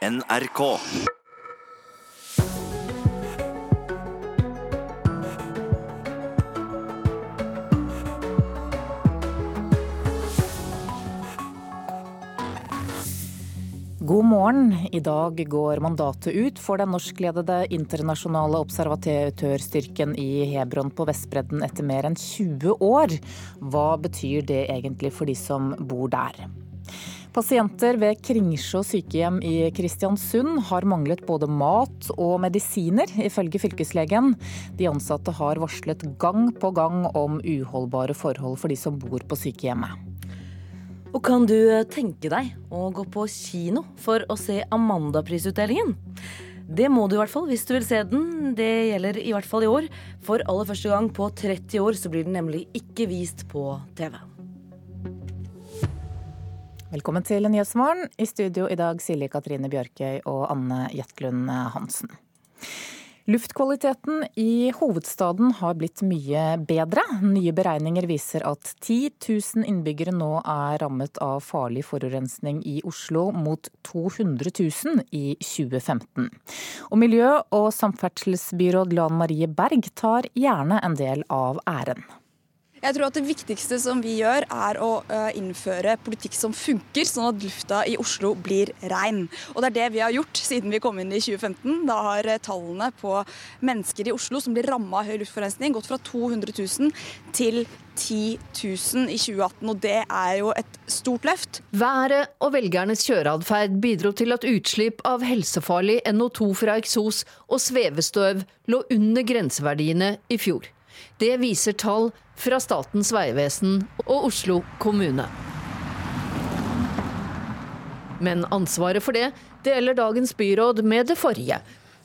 NRK. God morgen. I dag går mandatet ut for den norskledede internasjonale observatørstyrken i Hebron på Vestbredden etter mer enn 20 år. Hva betyr det egentlig for de som bor der? Pasienter ved Kringsjå sykehjem i Kristiansund har manglet både mat og medisiner, ifølge fylkeslegen. De ansatte har varslet gang på gang om uholdbare forhold for de som bor på sykehjemmet. Og kan du tenke deg å gå på kino for å se Amanda-prisutdelingen? Det må du i hvert fall hvis du vil se den. Det gjelder i hvert fall i år. For aller første gang på 30 år så blir den nemlig ikke vist på TV. Velkommen til Nyhetsmorgen. I studio i dag Silje Katrine Bjørkøy og Anne Jetlund Hansen. Luftkvaliteten i hovedstaden har blitt mye bedre. Nye beregninger viser at 10 000 innbyggere nå er rammet av farlig forurensning i Oslo, mot 200 000 i 2015. Og miljø- og samferdselsbyråd Lan Marie Berg tar gjerne en del av æren. Jeg tror at Det viktigste som vi gjør, er å innføre politikk som funker, sånn at lufta i Oslo blir rein. Og Det er det vi har gjort siden vi kom inn i 2015. Da har tallene på mennesker i Oslo som blir ramma av høy luftforurensning, gått fra 200 000 til 10 000 i 2018. Og det er jo et stort løft. Været og velgernes kjøreatferd bidro til at utslipp av helsefarlig NO2 fra eksos og svevestøv lå under grenseverdiene i fjor. Det viser tall fra Statens vegvesen og Oslo kommune. Men ansvaret for det deler dagens byråd med det forrige.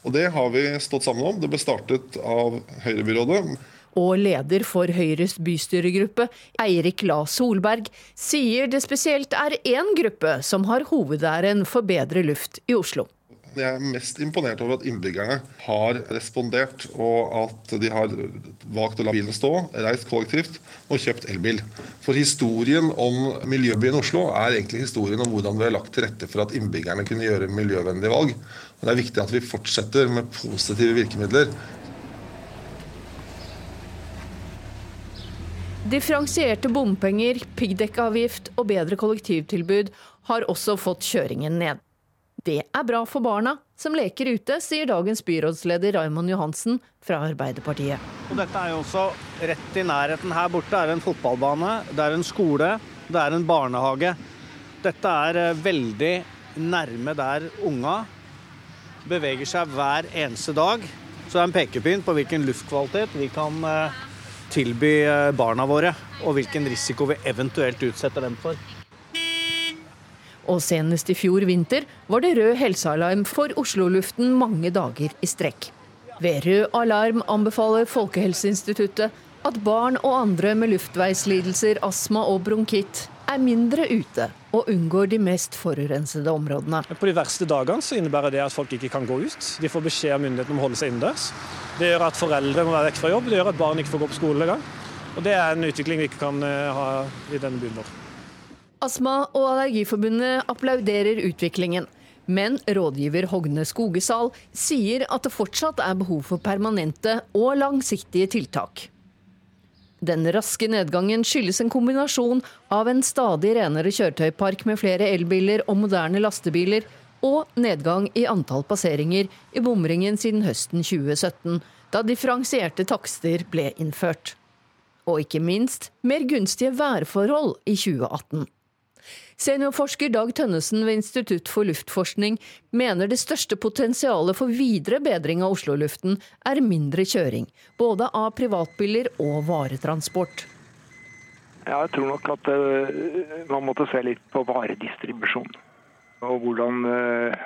Og Det har vi stått sammen om. Det ble startet av Høyre-byrådet. Og leder for Høyres bystyregruppe, Eirik La Solberg, sier det spesielt er én gruppe som har hovedæren for bedre luft i Oslo. Jeg er mest imponert over at innbyggerne har respondert, og at de har valgt å la bilen stå, reist kollektivt og kjøpt elbil. For historien om miljøbyen Oslo er egentlig historien om hvordan vi har lagt til rette for at innbyggerne kunne gjøre miljøvennlige valg. Og det er viktig at vi fortsetter med positive virkemidler. Differensierte bompenger, piggdekkavgift og bedre kollektivtilbud har også fått kjøringen ned. Det er bra for barna som leker ute, sier dagens byrådsleder Raymond Johansen fra Arbeiderpartiet. Og dette er jo også rett i nærheten. Her borte er en fotballbane, det er en skole, det er en barnehage. Dette er veldig nærme der unga beveger seg hver eneste dag. Så det er en pekepinn på hvilken luftkvalitet vi kan tilby barna våre, og hvilken risiko vi eventuelt utsetter dem for. Og senest i fjor vinter var det rød helsealarm for Oslo-luften mange dager i strekk. Ved rød alarm anbefaler Folkehelseinstituttet at barn og andre med luftveislidelser, astma og bronkitt er mindre ute og unngår de mest forurensede områdene. På de verste dagene så innebærer det at folk ikke kan gå ut. De får beskjed av myndighetene om å holde seg innendørs. Det gjør at foreldre må være vekk fra jobb, det gjør at barn ikke får gå på skole engang. Og det er en utvikling vi ikke kan ha i denne byen vår. Astma- og Allergiforbundet applauderer utviklingen. Men rådgiver Hogne Skogesal sier at det fortsatt er behov for permanente og langsiktige tiltak. Den raske nedgangen skyldes en kombinasjon av en stadig renere kjøretøypark med flere elbiler og moderne lastebiler, og nedgang i antall passeringer i bomringen siden høsten 2017, da differensierte takster ble innført. Og ikke minst mer gunstige værforhold i 2018. Seniorforsker Dag Tønnesen ved Institutt for luftforskning mener det største potensialet for videre bedring av Oslo-luften er mindre kjøring, både av privatbiler og varetransport. Ja, jeg tror nok at uh, man måtte se litt på varedistribusjon. Og hvordan, uh,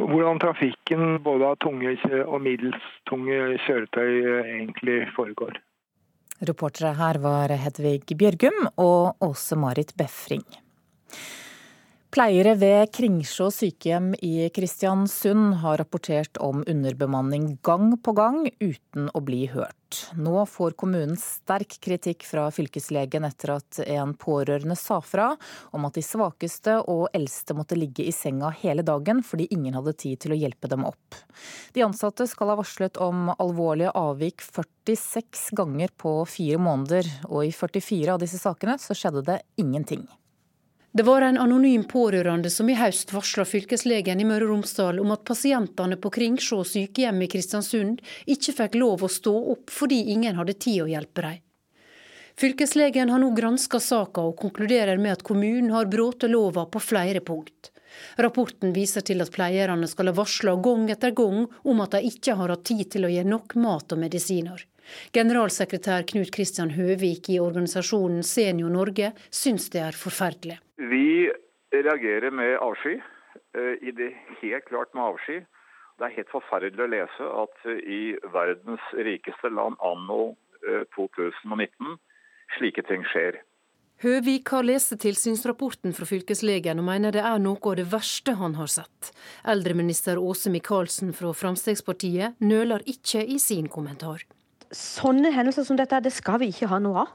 hvordan trafikken både av tunge og middels tunge kjøretøy uh, egentlig foregår. Reportere her var Hedvig Bjørgum og Åse Marit Befring. Pleiere ved Kringsjå sykehjem i Kristiansund har rapportert om underbemanning gang på gang uten å bli hørt. Nå får kommunen sterk kritikk fra fylkeslegen etter at en pårørende sa fra om at de svakeste og eldste måtte ligge i senga hele dagen fordi ingen hadde tid til å hjelpe dem opp. De ansatte skal ha varslet om alvorlige avvik 46 ganger på fire måneder, og i 44 av disse sakene så skjedde det ingenting. Det var en anonym pårørende som i høst varsla fylkeslegen i Møre og Romsdal om at pasientene på Kringsjå sykehjem i Kristiansund ikke fikk lov å stå opp fordi ingen hadde tid å hjelpe dem. Fylkeslegen har nå granska saka og konkluderer med at kommunen har brutt lova på flere punkt. Rapporten viser til at pleierne skal ha varsla gang etter gang om at de ikke har hatt tid til å gi nok mat og medisiner. Generalsekretær Knut Kristian Høvik i organisasjonen Senior Norge syns det er forferdelig. Vi reagerer med avsky. Eh, I det helt klart med avsky. Det er helt forferdelig å lese at i verdens rikeste land anno 2019 eh, slike ting skjer. Høvik har lest tilsynsrapporten fra fylkeslegen og mener det er noe av det verste han har sett. Eldreminister Åse Michaelsen fra Fremskrittspartiet nøler ikke i sin kommentar sånne hendelser som dette det skal vi ikke ha noe av.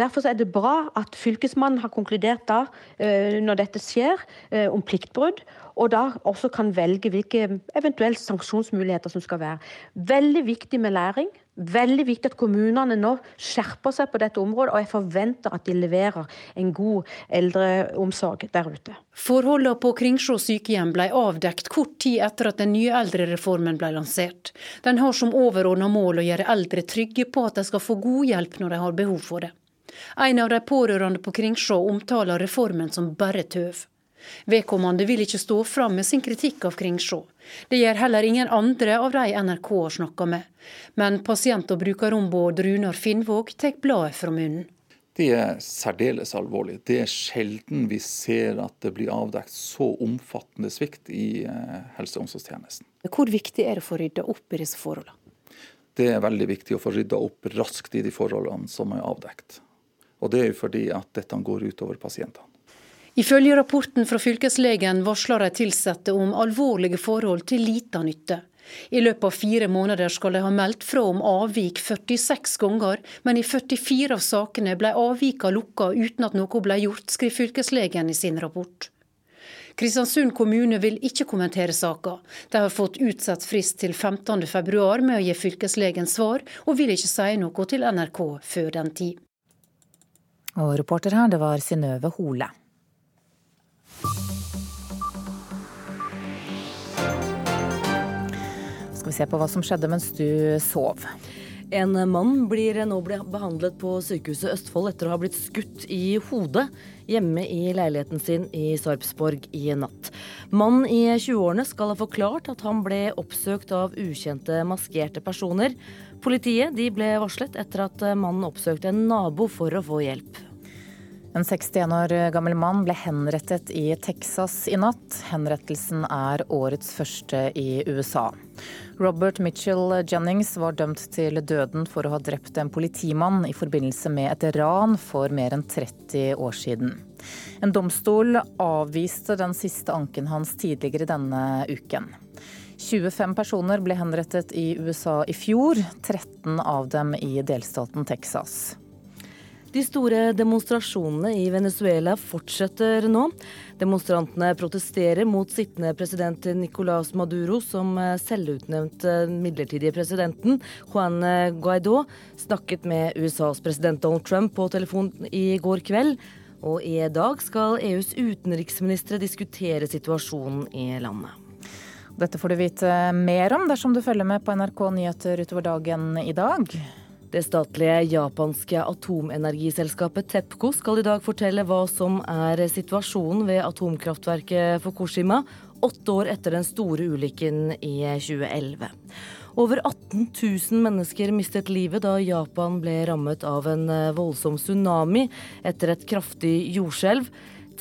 Derfor er det bra at Fylkesmannen har konkludert da, eh, når dette skjer, eh, om pliktbrudd, og da også kan velge hvilke eventuelle sanksjonsmuligheter som skal være. Veldig viktig med læring. Veldig viktig at kommunene nå skjerper seg på dette området, og jeg forventer at de leverer en god eldreomsorg der ute. Forholdene på Kringsjå sykehjem ble avdekt kort tid etter at den nye eldrereformen ble lansert. Den har som overordna mål å gjøre eldre trygge på at de skal få god hjelp når de har behov for det. En av de pårørende på Kringsjå omtaler reformen som bare tøv. Vedkommende vil ikke stå fram med sin kritikk av Kringsjå. Det gjør heller ingen andre av de NRK har snakka med. Men pasient- og brukerombud Runar Finnvåg tar bladet fra munnen. Det er særdeles alvorlig. Det er sjelden vi ser at det blir avdekt så omfattende svikt i eh, helse- og omsorgstjenesten. Hvor viktig er det for å rydda opp i disse forholdene? Det er veldig viktig å få rydda opp raskt i de forholdene som er avdekt. Og det er jo fordi at dette går utover pasientene. Ifølge rapporten fra fylkeslegen varsler de ansatte om alvorlige forhold til lita nytte. I løpet av fire måneder skal de ha meldt fra om avvik 46 ganger, men i 44 av sakene ble avvikene lukka uten at noe ble gjort, skriver fylkeslegen i sin rapport. Kristiansund kommune vil ikke kommentere saka. De har fått utsatt frist til 15.2 med å gi fylkeslegen svar, og vil ikke si noe til NRK før den tid. Og reporter her, det var Synnøve Hole. Skal vi se på hva som skjedde mens du sov. En mann blir nå behandlet på sykehuset Østfold etter å ha blitt skutt i hodet hjemme i leiligheten sin i Sarpsborg i natt. Mannen i 20-årene skal ha forklart at han ble oppsøkt av ukjente maskerte personer. Politiet ble varslet etter at mannen oppsøkte en nabo for å få hjelp. En 61 år gammel mann ble henrettet i Texas i natt. Henrettelsen er årets første i USA. Robert Mitchell Jennings var dømt til døden for å ha drept en politimann i forbindelse med et ran for mer enn 30 år siden. En domstol avviste den siste anken hans tidligere denne uken. 25 personer ble henrettet i USA i fjor, 13 av dem i delstaten Texas. De store demonstrasjonene i Venezuela fortsetter nå. Demonstrantene protesterer mot sittende president Nicolás Maduro, som selvutnevnte midlertidige presidenten Juan Guaidó snakket med USAs president Donald Trump på telefon i går kveld. Og i dag skal EUs utenriksministre diskutere situasjonen i landet. Dette får du vite mer om dersom du følger med på NRK Nyheter utover dagen i dag. Det statlige japanske atomenergiselskapet Tepco skal i dag fortelle hva som er situasjonen ved atomkraftverket Fukushima åtte år etter den store ulykken i 2011. Over 18 000 mennesker mistet livet da Japan ble rammet av en voldsom tsunami etter et kraftig jordskjelv.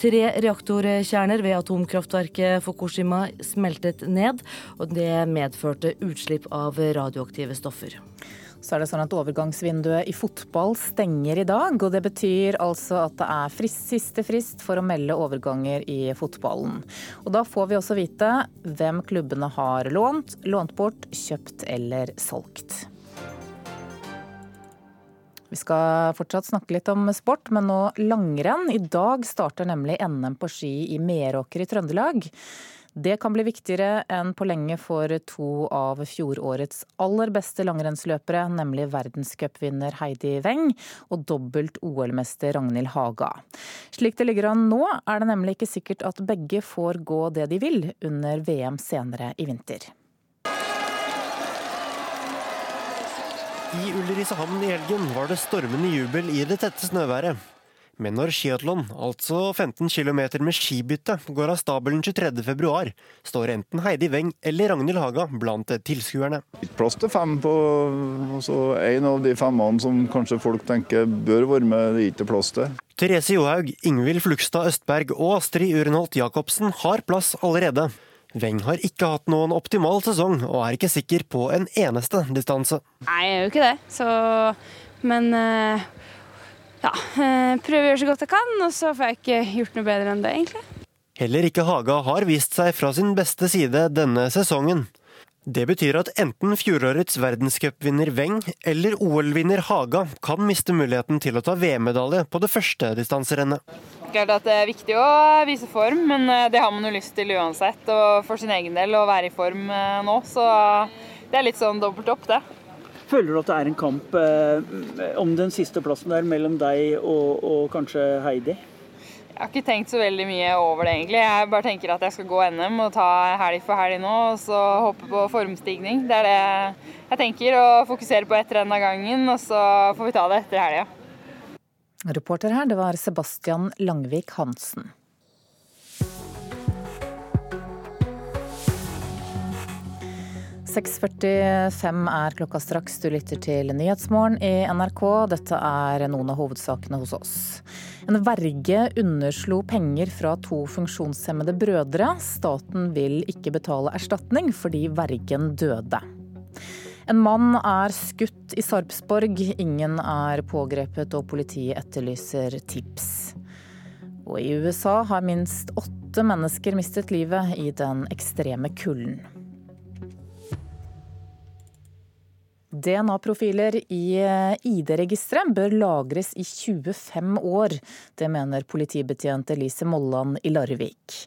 Tre reaktorkjerner ved atomkraftverket Fukushima smeltet ned, og det medførte utslipp av radioaktive stoffer. Så er det sånn at overgangsvinduet i fotball stenger i dag. Og det betyr altså at det er frist, siste frist for å melde overganger i fotballen. Og da får vi også vite hvem klubbene har lånt, lånt bort, kjøpt eller solgt. Vi skal fortsatt snakke litt om sport, men nå langrenn. I dag starter nemlig NM på ski i Meråker i Trøndelag. Det kan bli viktigere enn på lenge for to av fjorårets aller beste langrennsløpere, nemlig verdenscupvinner Heidi Weng og dobbelt OL-mester Ragnhild Haga. Slik det ligger an nå, er det nemlig ikke sikkert at begge får gå det de vil under VM senere i vinter. I Ulricehamn i helgen var det stormende jubel i det tette snøværet. Men når skiatlon, altså 15 km med skibytte, går av stabelen 23.2, står enten Heidi Weng eller Ragnhild Haga blant tilskuerne. Plass til fem på altså en av de femmene som kanskje folk tenker bør være med, det er ikke plass til. Therese Johaug, Ingvild Flugstad Østberg og Astrid Urenholt Jacobsen har plass allerede. Weng har ikke hatt noen optimal sesong, og er ikke sikker på en eneste distanse. Nei, jeg er jo ikke det, så Men eh, ja. Eh, prøver å gjøre så godt jeg kan, og så får jeg ikke gjort noe bedre enn det, egentlig. Heller ikke Haga har vist seg fra sin beste side denne sesongen. Det betyr at enten fjorårets verdenscupvinner Weng eller OL-vinner Haga kan miste muligheten til å ta VM-medalje på det første distanserennet. Klart at Det er viktig å vise form, men eh, det har man jo lyst til uansett. Og for sin egen del å være i form eh, nå, så det er litt sånn dobbelt opp, det. Føler du at det er en kamp eh, om den siste plassen der mellom deg og, og kanskje Heidi? Jeg har ikke tenkt så veldig mye over det, egentlig. Jeg bare tenker at jeg skal gå NM og ta helg for helg nå, og så hoppe på formstigning. Det er det jeg tenker, og fokusere på ett renn av gangen, og så får vi ta det etter helga. Reporter her, det var Sebastian Langvik Hansen. 6.45 er klokka straks. Du lytter til Nyhetsmorgen i NRK. Dette er noen av hovedsakene hos oss. En verge underslo penger fra to funksjonshemmede brødre. Staten vil ikke betale erstatning fordi vergen døde. En mann er skutt i Sarpsborg. Ingen er pågrepet, og politiet etterlyser tips. Og i USA har minst åtte mennesker mistet livet i den ekstreme kulden. DNA-profiler i eh, ID-registeret bør lagres i 25 år. Det mener politibetjent Elise Molland i Larvik.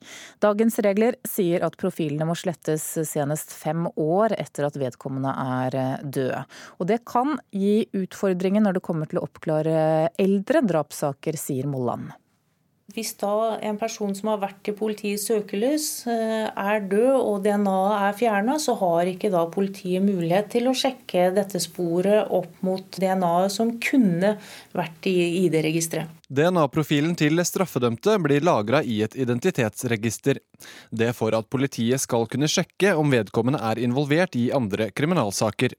Dagens regler sier at profilene må slettes senest fem år etter at vedkommende er eh, død. Og det kan gi utfordringer når det kommer til å oppklare eldre drapssaker, sier Molland. Hvis da en person som har vært i politiets søkelys eh, er død og DNA-et er fjerna, så har ikke da politiet mulighet til å sjekke dette sporet opp mot DNA-et som kunne vært i ID-registeret. DNA-profilen til straffedømte blir lagra i et identitetsregister. Det for at politiet skal kunne sjekke om vedkommende er involvert i andre kriminalsaker.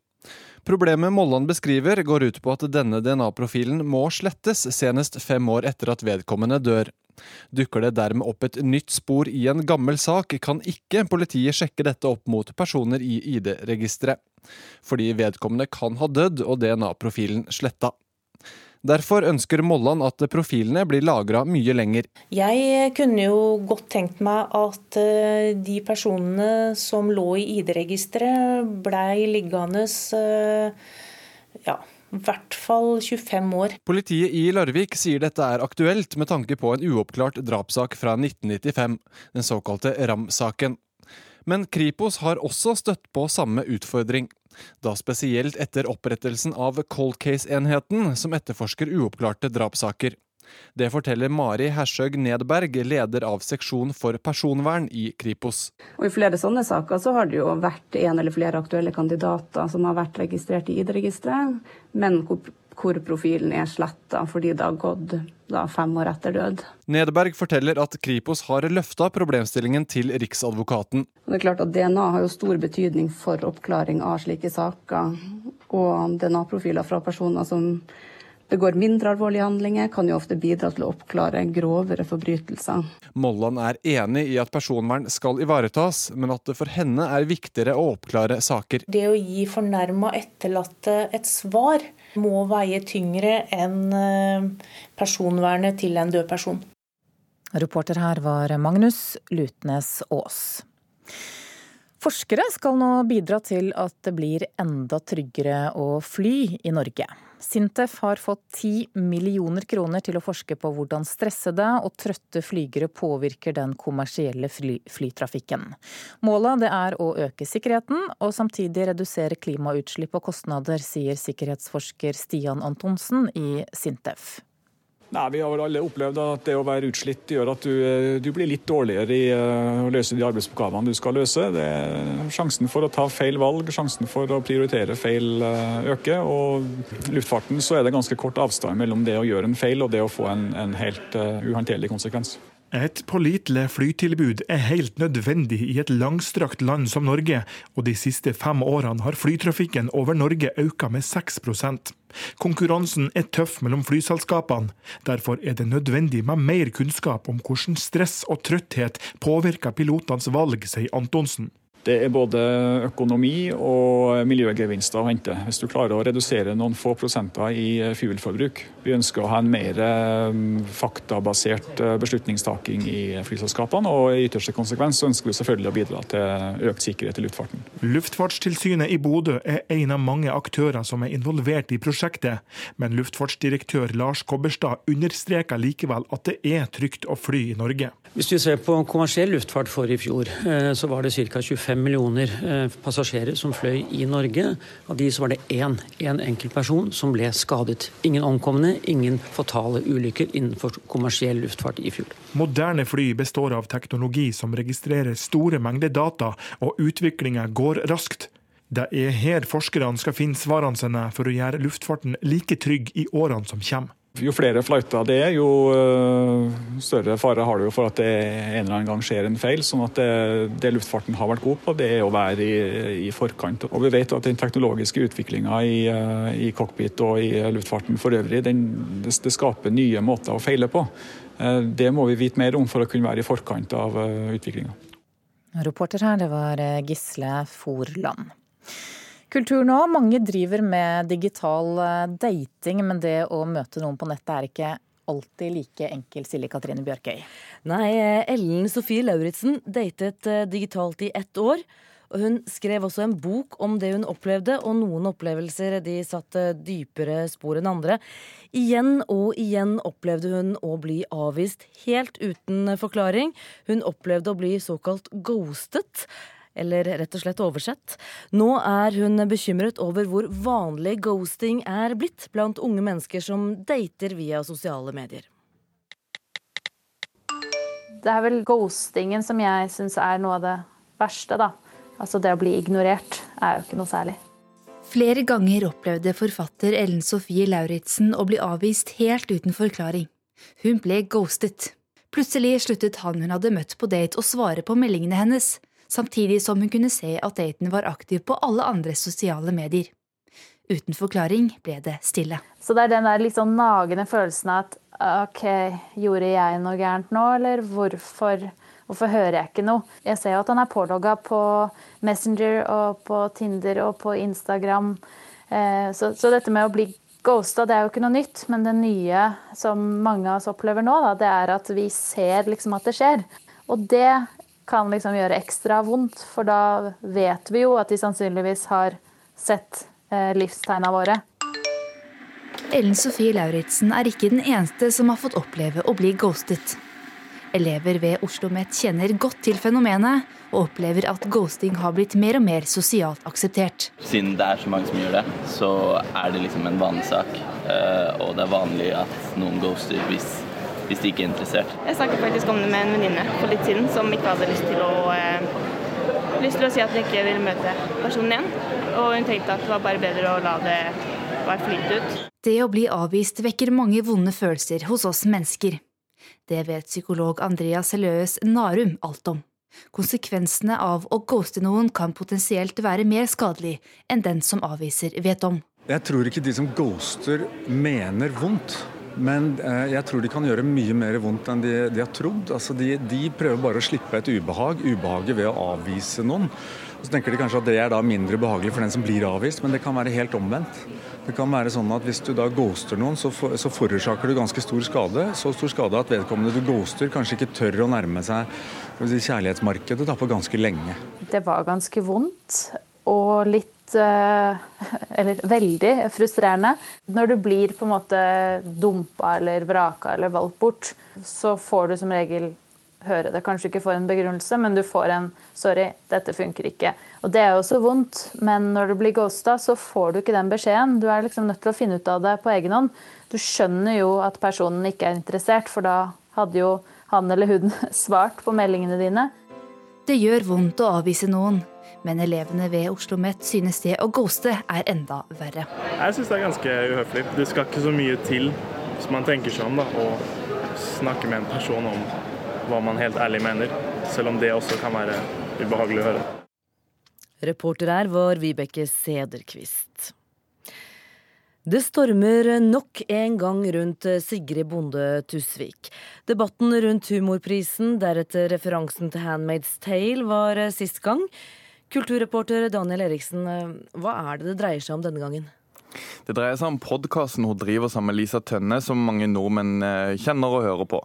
Problemet Molland beskriver, går ut på at denne DNA-profilen må slettes senest fem år etter at vedkommende dør. Dukker det dermed opp et nytt spor i en gammel sak, kan ikke politiet sjekke dette opp mot personer i ID-registeret. Fordi vedkommende kan ha dødd og DNA-profilen sletta. Derfor ønsker Molland at profilene blir lagra mye lenger. Jeg kunne jo godt tenkt meg at eh, de personene som lå i ID-registeret, blei liggende eh, ja, i hvert fall 25 år. Politiet i Larvik sier dette er aktuelt med tanke på en uoppklart drapssak fra 1995, den såkalte Ram-saken. Men Kripos har også støtt på samme utfordring. Da spesielt etter opprettelsen av Cold Case-enheten, som etterforsker uoppklarte drapssaker. Det forteller Mari Hersøg Nedberg, leder av seksjon for personvern i Kripos. Og I flere sånne saker så har det jo vært en eller flere aktuelle kandidater som har vært registrert i ID-registeret, men hvor, hvor, profilen er sletta fordi det har gått da, fem år etter død. Nedberg forteller at Kripos har løfta problemstillingen til Riksadvokaten. Det er klart at DNA har jo stor betydning for oppklaring av slike saker, og DNA-profiler fra personer som begår mindre alvorlige handlinger, kan jo ofte bidra til å oppklare grovere forbrytelser. Molland er enig i at personvern skal ivaretas, men at det for henne er viktigere å oppklare saker. Det å gi fornærma etterlatte et svar må veie tyngre enn eh, personvernet til en død person. Reporter her var Magnus Lutnes Aas. Forskere skal nå bidra til at det blir enda tryggere å fly i Norge. Sintef har fått 10 millioner kroner til å forske på hvordan stressede og trøtte flygere påvirker den kommersielle fly flytrafikken. Målet er å øke sikkerheten og samtidig redusere klimautslipp og kostnader, sier sikkerhetsforsker Stian Antonsen i Sintef. Nei, Vi har vel alle opplevd at det å være utslitt gjør at du, eh, du blir litt dårligere i uh, å løse de arbeidsoppgavene du skal løse. Det, sjansen for å ta feil valg, sjansen for å prioritere feil uh, øker. Og i luftfarten så er det ganske kort avstand mellom det å gjøre en feil og det å få en, en helt uh, uhåndterlig konsekvens. Et pålitelig flytilbud er helt nødvendig i et langstrakt land som Norge, og de siste fem årene har flytrafikken over Norge økt med 6% Konkurransen er tøff mellom flyselskapene. Derfor er det nødvendig med mer kunnskap om hvordan stress og trøtthet påvirker pilotenes valg, sier Antonsen. Det er både økonomi og miljøgevinster å hente hvis du klarer å redusere noen få prosenter i fuelforbruk. Vi ønsker å ha en mer mm, faktabasert eh, beslutningstaking i flyselskapene, og i ytterste konsekvens ønsker vi selvfølgelig å bidra til økt sikkerhet i luftfarten. Luftfartstilsynet i Bodø er en av mange aktører som er involvert i prosjektet, men luftfartsdirektør Lars Kobberstad understreker likevel at det er trygt å fly i Norge. Hvis vi ser på kommersiell luftfart for i fjor, eh, så var det ca. 25 millioner eh, passasjerer som fløy i Norge. Av de så var det én, én enkeltperson som ble skadet. Ingen omkomne, ingen fatale ulykker innenfor kommersiell luftfart i fjor. Moderne fly består av teknologi som registrerer store mengder data, og utviklinga går raskt. Det er her forskerne skal finne svarene sine for å gjøre luftfarten like trygg i årene som kommer. Jo flere flighter det er, jo øh, større fare har du for at det en eller annen gang skjer en feil. sånn at det, det luftfarten har vært god på, det er å være i, i forkant. Og vi vet at den teknologiske utviklinga i, øh, i, cockpit og i luftfarten for øvrig, den, det, det, skaper nye måter å feile på. Øh, det må vi vite mer om for å kunne være i forkant av utviklinga. Reporter her, det var Gisle Forland. Kultur nå. Mange driver med digital eh, dating, men det å møte noen på nettet er ikke alltid like enkel, Silje Katrine Bjørkøy. Nei, eh, Ellen Sofie Lauritzen datet eh, digitalt i ett år. Og hun skrev også en bok om det hun opplevde, og noen opplevelser de satte dypere spor enn andre. Igjen og igjen opplevde hun å bli avvist helt uten forklaring. Hun opplevde å bli såkalt ghostet eller rett og slett oversett. Nå er hun bekymret over hvor vanlig ghosting er blitt blant unge mennesker som dater via sosiale medier. Det er vel ghostingen som jeg syns er noe av det verste, da. Altså det å bli ignorert er jo ikke noe særlig. Flere ganger opplevde forfatter Ellen Sofie Lauritzen å bli avvist helt uten forklaring. Hun ble ghostet. Plutselig sluttet han hun hadde møtt på date å svare på meldingene hennes, samtidig som hun kunne se at daten var aktiv på alle andre sosiale medier. Uten forklaring ble det stille. Så det er den der sånn nagende følelsen at ok, gjorde jeg noe gærent nå, eller hvorfor, hvorfor hører jeg ikke noe? Jeg ser jo at han er pålogga på Messenger og på Tinder og på Instagram. Eh, så, så dette med å bli ghosta, det er jo ikke noe nytt, men det nye som mange av oss opplever nå, da, det er at vi ser liksom at det skjer. Og det kan liksom gjøre ekstra vondt, for da vet vi jo at de sannsynligvis har sett eh, livstegna våre. Ellen Sofie Lauritzen er ikke den eneste som har fått oppleve å bli ghostet. Elever ved Oslo OsloMet kjenner godt til fenomenet, og opplever at ghosting har blitt mer og mer sosialt akseptert. Siden det er så mange som gjør det, så er det liksom en vanesak. Eh, og det er vanlig at noen ghoster hvis hvis de ikke er interessert. Jeg snakket faktisk om det med en venninne for litt siden som ikke hadde lyst til å, eh, lyst til å si at hun ikke ville møte personen igjen. Og hun tenkte at det var bare bedre å la det bare flyte ut. Det å bli avvist vekker mange vonde følelser hos oss mennesker. Det vet psykolog Andreas Løes Narum alt om. Konsekvensene av å ghoste noen kan potensielt være mer skadelig enn den som avviser, vet om. Jeg tror ikke de som ghoster mener vondt. Men eh, jeg tror de kan gjøre mye mer vondt enn de, de har trodd. Altså de, de, prøver bare å slippe et ubehag. Ubehaget ved å avvise noen. Og så tenker de kanskje at det er da mindre behagelig for den som blir avvist, men det kan være helt omvendt. Det kan være sånn at Hvis du da ghoster noen, så, for, så forårsaker du ganske stor skade. Så stor skade at vedkommende du ghoster, kanskje ikke tør å nærme seg kjærlighetsmarkedet da, på ganske lenge. Det var ganske vondt og litt Eh, eller veldig frustrerende. Når du blir på en måte dumpa eller vraka eller valgt bort, så får du som regel høre det. Kanskje ikke får en begrunnelse, men du får en 'sorry, dette funker ikke'. Og Det er jo også vondt, men når du blir ghosta, så får du ikke den beskjeden. Du er liksom nødt til å finne ut av det på egen hånd. Du skjønner jo at personen ikke er interessert, for da hadde jo han eller hun svart på meldingene dine. Det gjør vondt å avvise noen, men elevene ved Oslo OsloMet synes det å ghoste er enda verre. Jeg syns det er ganske uhøflig. Det skal ikke så mye til, hvis man tenker seg om, da, å snakke med en person om hva man helt ærlig mener. Selv om det også kan være ubehagelig å høre. Reporter her var Vibeke Sederquist. Det stormer nok en gang rundt Sigrid Bonde Tusvik. Debatten rundt humorprisen, deretter referansen til Handmaid's Tale, var sist gang. Kulturreporter Daniel Eriksen, hva er det det dreier seg om denne gangen? Det dreier seg om podkasten hun driver sammen med Lisa Tønne, som mange nordmenn eh, kjenner og hører på.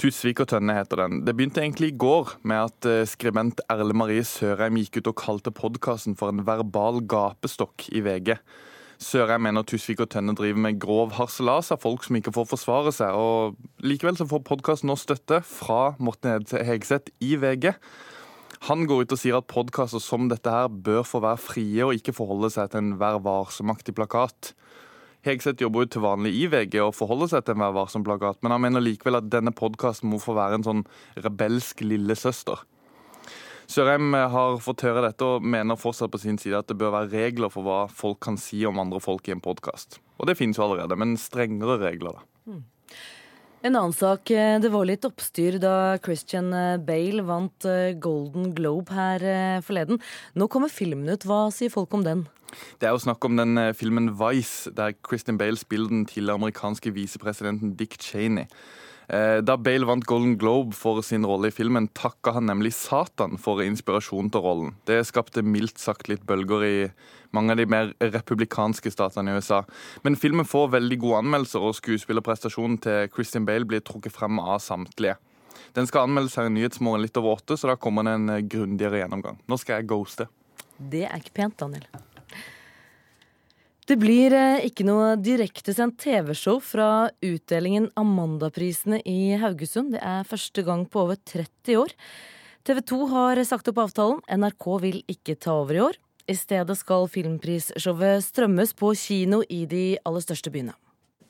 Tusvik og Tønne heter den. Det begynte egentlig i går med at eh, skribent Erle Marie Sørheim gikk ut og kalte podkasten for en verbal gapestokk i VG. Sørheim mener Tusvik og Tønne driver med grov harselas av folk som ikke får forsvare seg. og Likevel så får podkasten nå støtte fra Morten Hegseth i VG. Han går ut og sier at podkaster som dette her bør få være frie og ikke forholde seg til en Vær varsom-aktig plakat. Hegseth jobber jo til vanlig i VG og forholder seg til en Vær varsom-plakat, men han mener likevel at denne podkasten må få være en sånn rebelsk lillesøster. Sørheim har fått høre dette og mener fortsatt på sin side at det bør være regler for hva folk kan si om andre folk i en podkast. Og det finnes jo allerede, men strengere regler, da. Mm. En annen sak. Eh, det var litt oppstyr da Christian eh, Bale vant eh, Golden Globe her forleden. Nå kommer filmen ut. Hva sier folk om den? Det er jo snakk om den filmen Vice, der Christian Bale spiller den tidligere amerikanske visepresidenten Dick Cheney. Eh, da Bale vant Golden Globe for sin rolle i filmen, takka han nemlig Satan for inspirasjon til rollen. Det skapte mildt sagt litt bølger i mange av de mer republikanske statene i USA. Men filmen får veldig gode anmeldelser, og skuespillerprestasjonen til Christian Bale blir trukket frem av samtlige. Den skal anmeldes her i Nyhetsmorgen litt over åtte, så da kommer det en grundigere gjennomgang. Nå skal jeg ghoste. Det er ikke pent, Daniel. Det blir eh, ikke noe direktesendt TV-show fra utdelingen Amandaprisene i Haugesund. Det er første gang på over 30 år. TV 2 har sagt opp avtalen. NRK vil ikke ta over i år. I stedet skal filmprisshowet strømmes på kino i de aller største byene.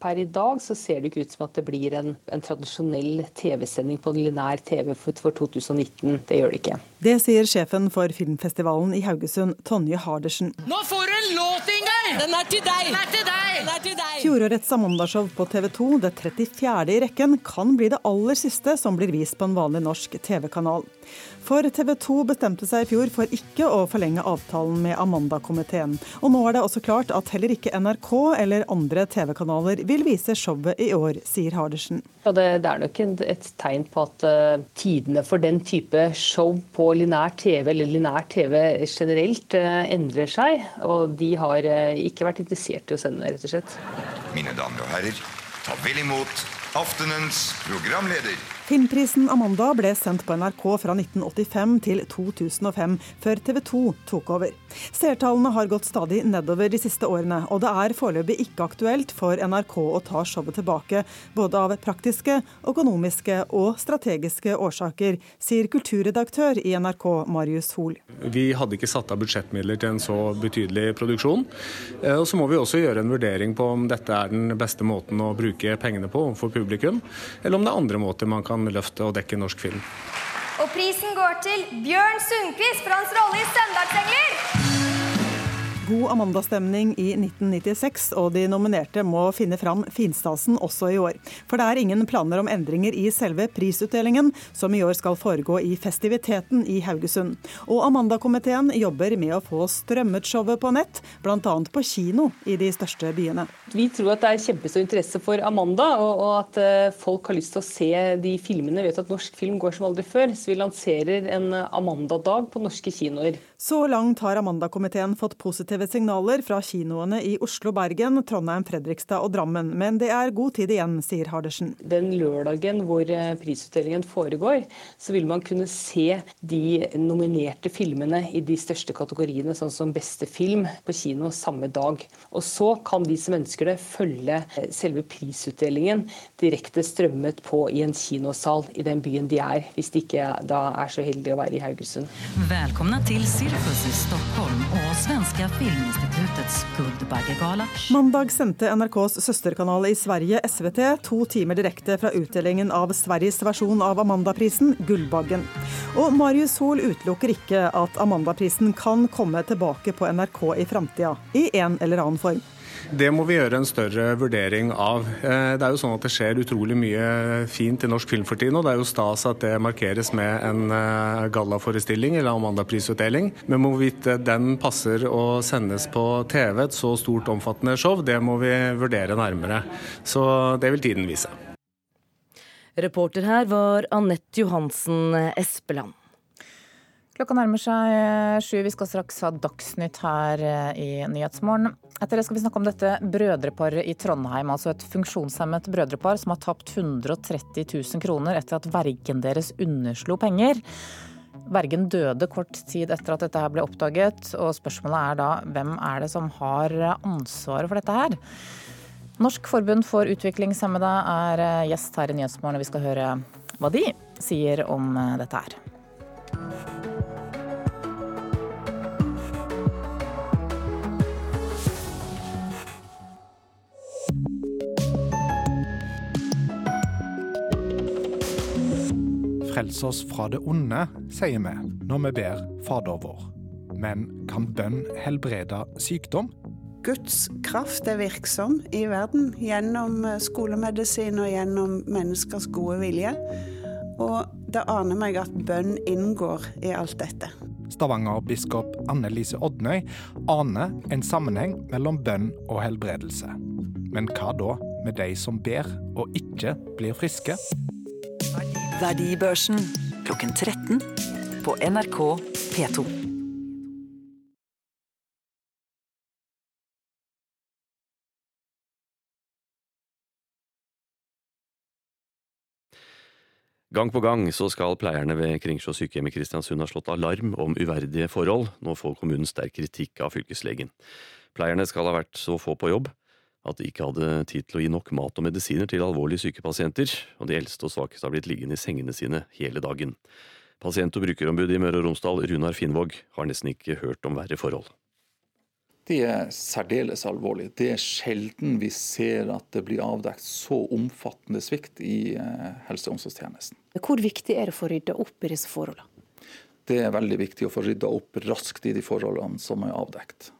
Per i dag så ser det ikke ut som at det blir en, en tradisjonell TV-sending på lineær TV for, for 2019. Det gjør det ikke. Det sier sjefen for filmfestivalen i Haugesund, Tonje Hardersen. Nå får du en låt, Ingar! Den er til deg! Den Fjorårets Amanda-show på TV 2, det 34. i rekken, kan bli det aller siste som blir vist på en vanlig norsk TV-kanal. For TV 2 bestemte seg i fjor for ikke å forlenge avtalen med Amanda-komiteen. Og nå er det også klart at heller ikke NRK eller andre TV-kanaler vil vise showet i år, sier Hardersen. Ja, det, det, er nok et tegn på at uh, tidene for den type show på linær TV, eller linær TV generelt, uh, endrer seg. Og de har uh, ikke vært interessert i å sende det, rett og slett. Mine damer og herrer, ta vel imot aftenens programleder. Filmprisen Amanda ble sendt på NRK fra 1985 til 2005, før TV 2 tok over. Seertallene har gått stadig nedover de siste årene, og det er foreløpig ikke aktuelt for NRK å ta showet tilbake, både av praktiske, økonomiske og strategiske årsaker, sier kulturredaktør i NRK Marius Hoel. Vi hadde ikke satt av budsjettmidler til en så betydelig produksjon. Eh, og så må vi også gjøre en vurdering på om dette er den beste måten å bruke pengene på overfor publikum, eller om det er andre måter man kan kan løfte og dekke norsk film. Og prisen går til Bjørn Sundquist for hans rolle i 'Søndagsengler'. God Amanda-stemning i 1996, og de nominerte må finne fram finstasen også i år. For det er ingen planer om endringer i selve prisutdelingen, som i år skal foregå i festiviteten i Haugesund. Og Amanda-komiteen jobber med å få strømmet showet på nett, bl.a. på kino i de største byene. Vi tror at det er kjempestor interesse for Amanda, og at eh, folk har lyst til å se de filmene. Vi vet at norsk film går som aldri før, så vi lanserer en Amanda-dag på norske kinoer. Så langt har Amanda-komiteen fått positive signaler fra kinoene i Oslo, Bergen, Trondheim, Fredrikstad og Drammen. Men det er god tid igjen, sier Hardersen. Den lørdagen hvor eh, prisutdelingen foregår, så vil man kunne se de nominerte filmene i de største kategoriene, sånn som beste film, på kino samme dag. Og så kan de som ønsker det, følge eh, selve prisutdelingen direkte strømmet på i en kinosal i den byen de er, hvis de ikke da er så heldige å være i Haugesund. Velkommen til Cirkus i Stockholm og Svenska Filminstituttets Guldbaggegala. Mandag sendte NRKs søsterkanal i Sverige, SVT, to timer direkte fra utdelingen av Sveriges versjon av Amandaprisen, Gullbaggen. Og Marius Hoel utelukker ikke at Amandaprisen kan komme tilbake på NRK i framtida, i en eller annen form. Det må vi gjøre en større vurdering av. Eh, det er jo sånn at det skjer utrolig mye fint i norsk film for tiden, og det er jo stas at det markeres med en eh, gallaforestilling eller Amanda-prisutdeling. Men hvorvidt den passer å sendes på TV, et så stort, omfattende show, det må vi vurdere nærmere. Så det vil tiden vise. Reporter her var Anette Johansen Espeland. Klokka nærmer seg sju. Vi skal straks ha Dagsnytt her i Nyhetsmorgen. Etter det skal vi snakke om dette brødreparet i Trondheim. Altså et funksjonshemmet brødrepar som har tapt 130 000 kroner etter at vergen deres underslo penger. Vergen døde kort tid etter at dette her ble oppdaget, og spørsmålet er da hvem er det som har ansvaret for dette her? Norsk forbund for utviklingshemmede er gjest her i Nyhetsmorgen, og vi skal høre hva de sier om dette her. Frels oss fra det onde, sier vi når vi ber Fader vår. Men kan bønn helbrede sykdom? Guds kraft er virksom i verden gjennom skolemedisin og gjennom menneskers gode vilje. Og det aner meg at bønn inngår i alt dette. Stavanger-biskop Anne Lise Odnøy aner en sammenheng mellom bønn og helbredelse. Men hva da med de som ber og ikke blir friske? Verdibørsen klokken 13 på NRK P2. Gang på gang så skal pleierne ved Kringsjå sykehjem i Kristiansund ha slått alarm om uverdige forhold. Nå får kommunen sterk kritikk av fylkeslegen. Pleierne skal ha vært så få på jobb at de ikke hadde tid til å gi nok mat og medisiner til alvorlig syke pasienter, og de eldste og svakeste har blitt liggende i sengene sine hele dagen. Pasient- og brukerombudet i Møre og Romsdal, Runar Finnvåg, har nesten ikke hørt om verre forhold. Det er særdeles alvorlig. Det er sjelden vi ser at det blir avdekt så omfattende svikt i helse- og omsorgstjenesten. Hvor viktig er det å få rydda opp i disse forholdene? Det er veldig viktig å få rydda opp raskt i de forholdene som er avdekt.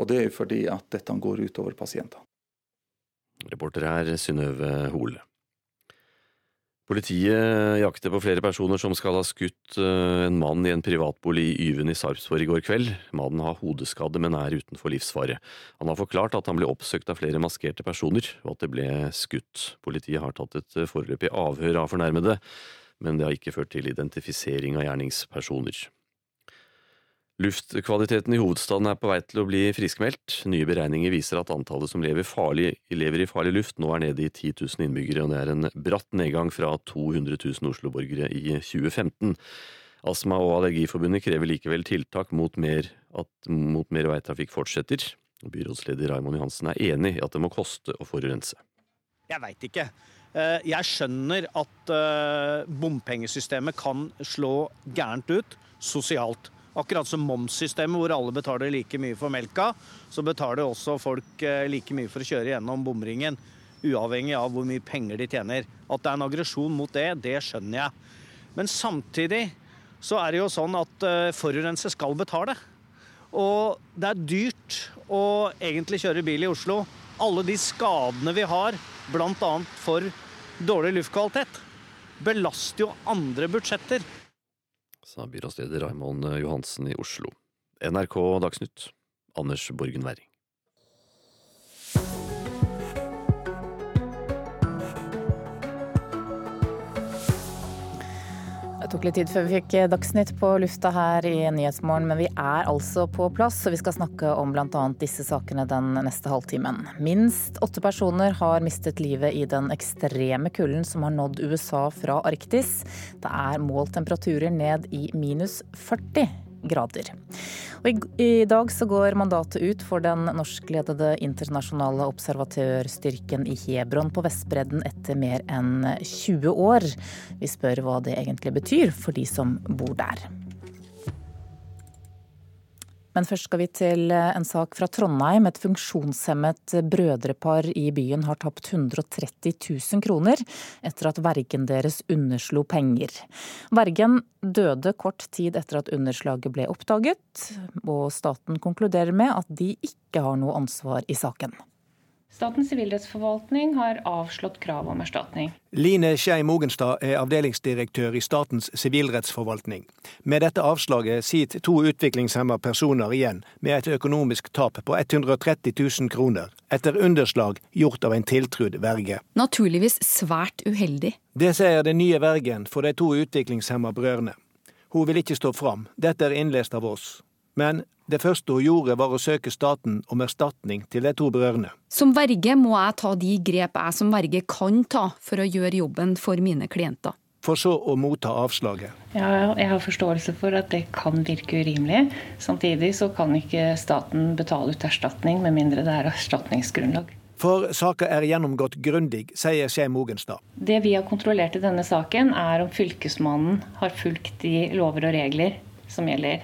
Og det er jo fordi at dette går utover pasientene. Reporter her Synnøve Hole. Politiet jakter på flere personer som skal ha skutt en mann i en privatbolig i Yven i Sarpsborg i går kveld. Mannen har hodeskade, men er utenfor livsfare. Han har forklart at han ble oppsøkt av flere maskerte personer, og at det ble skutt. Politiet har tatt et foreløpig avhør av fornærmede, men det har ikke ført til identifisering av gjerningspersoner. Luftkvaliteten i hovedstaden er på vei til å bli friskmeldt. Nye beregninger viser at antallet som lever, farlig, lever, i farlig luft nå er nede i 10 000 innbyggere, og det er en bratt nedgang fra 200 000 Oslo-borgere i 2015. Astma- og Allergiforbundet krever likevel tiltak mot mer, at, mot mer veitrafikk fortsetter. Byrådsleder Raymond Johansen er enig i at det må koste å forurense. Jeg veit ikke. Jeg skjønner at bompengesystemet kan slå gærent ut sosialt. Akkurat som momssystemet hvor alle betaler like mye for melka, så betaler også folk like mye for å kjøre gjennom bomringen. Uavhengig av hvor mye penger de tjener. At det er en aggresjon mot det, det skjønner jeg. Men samtidig så er det jo sånn at forurenser skal betale. Og det er dyrt å egentlig kjøre bil i Oslo. Alle de skadene vi har, bl.a. for dårlig luftkvalitet, belaster jo andre budsjetter. Sa byrådsleder Raymond Johansen i Oslo. NRK Dagsnytt, Anders Borgen Werring. Det tok litt tid før vi fikk Dagsnytt på lufta her i Nyhetsmorgen, men vi er altså på plass, og vi skal snakke om bl.a. disse sakene den neste halvtimen. Minst åtte personer har mistet livet i den ekstreme kulden som har nådd USA fra Arktis. Det er målt temperaturer ned i minus 40 grader. Og i, dag så går mandatet ut for den norskledede internasjonale observatørstyrken i Hebron på Vestbredden etter mer enn 20 år. Vi spør hva det egentlig betyr for de som bor der. Men først skal vi til en sak fra Trondheim. Et funksjonshemmet brødrepar i byen har tapt 130 000 kroner etter at vergen deres underslo penger. Vergen døde kort tid etter at underslaget ble oppdaget, og staten konkluderer med at de ikke har noe ansvar i saken. Statens sivilrettsforvaltning har avslått krav om erstatning. Line Skei Mogenstad er avdelingsdirektør i Statens sivilrettsforvaltning. Med dette avslaget sitter to utviklingshemma personer igjen med et økonomisk tap på 130 000 kroner, etter underslag gjort av en tiltrudd verge. Naturligvis svært uheldig. Det sier den nye vergen for de to utviklingshemma brødrene. Hun vil ikke stå fram, dette er innlest av oss. Men det første hun gjorde, var å søke staten om erstatning til de to brødrene. Som verge må jeg ta de grep jeg som verge kan ta for å gjøre jobben for mine klienter. For så å motta avslaget. Ja, jeg har forståelse for at det kan virke urimelig. Samtidig så kan ikke staten betale ut erstatning med mindre det er erstatningsgrunnlag. For saka er gjennomgått grundig, sier Skei Mogenstad. Det vi har kontrollert i denne saken, er om Fylkesmannen har fulgt de lover og regler som gjelder.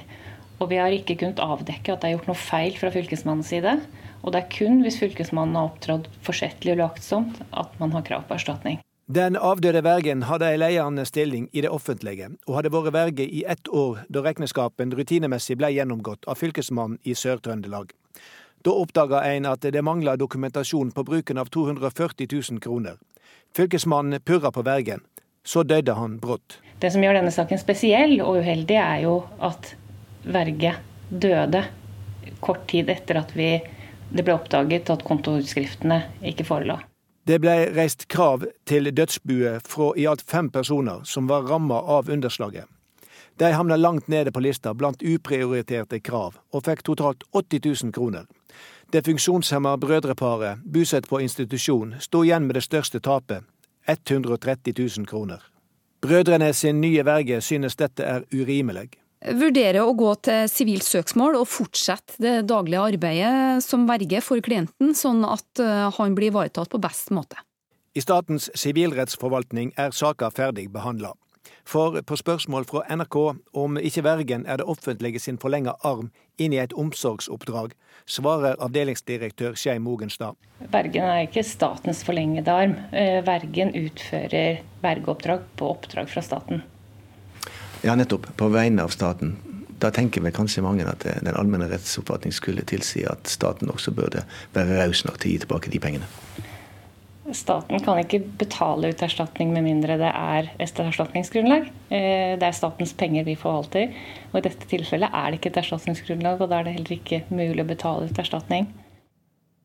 Og vi har ikke kunnet avdekke at det er gjort noe feil fra Fylkesmannens side. Og det er kun hvis Fylkesmannen har opptrådt forsettlig og uaktsomt at man har krav på erstatning. Den avdøde vergen hadde ei ledende stilling i det offentlige, og hadde vært verge i ett år da regnskapen rutinemessig ble gjennomgått av Fylkesmannen i Sør-Trøndelag. Da oppdaga en at det mangla dokumentasjon på bruken av 240 000 kroner. Fylkesmannen purra på vergen. Så døde han brått. Det som gjør denne saken spesiell og uheldig, er jo at verge døde kort tid etter at vi, det ble oppdaget at kontoutskriftene ikke forelå. Det ble reist krav til dødsbue fra i alt fem personer som var ramma av underslaget. De havna langt nede på lista blant uprioriterte krav, og fikk totalt 80 000 kroner. Det funksjonshemma brødreparet, bosatt på institusjon, sto igjen med det største tapet, 130 000 kroner. Brødrene sin nye verge synes dette er urimelig vurderer å gå til sivilt søksmål og fortsette det daglige arbeidet som verge for klienten, sånn at eh, han blir ivaretatt på best måte. I Statens sivilrettsforvaltning er saka ferdig behandla. For på spørsmål fra NRK om ikke vergen er det offentlige sin forlenga arm inn i et omsorgsoppdrag, svarer avdelingsdirektør Skei Mogenstad. Vergen er ikke statens forlengede arm. Eh, vergen utfører vergeoppdrag på oppdrag fra staten. Ja, nettopp. På vegne av staten. Da tenker vel kanskje mange at den allmenne rettsoppfatning skulle tilsi at staten også burde være raus nok til å gi tilbake de pengene. Staten kan ikke betale ut erstatning med mindre det er et erstatningsgrunnlag. Eh, det er statens penger vi forvalter, og i dette tilfellet er det ikke et erstatningsgrunnlag. og Da er det heller ikke mulig å betale ut erstatning.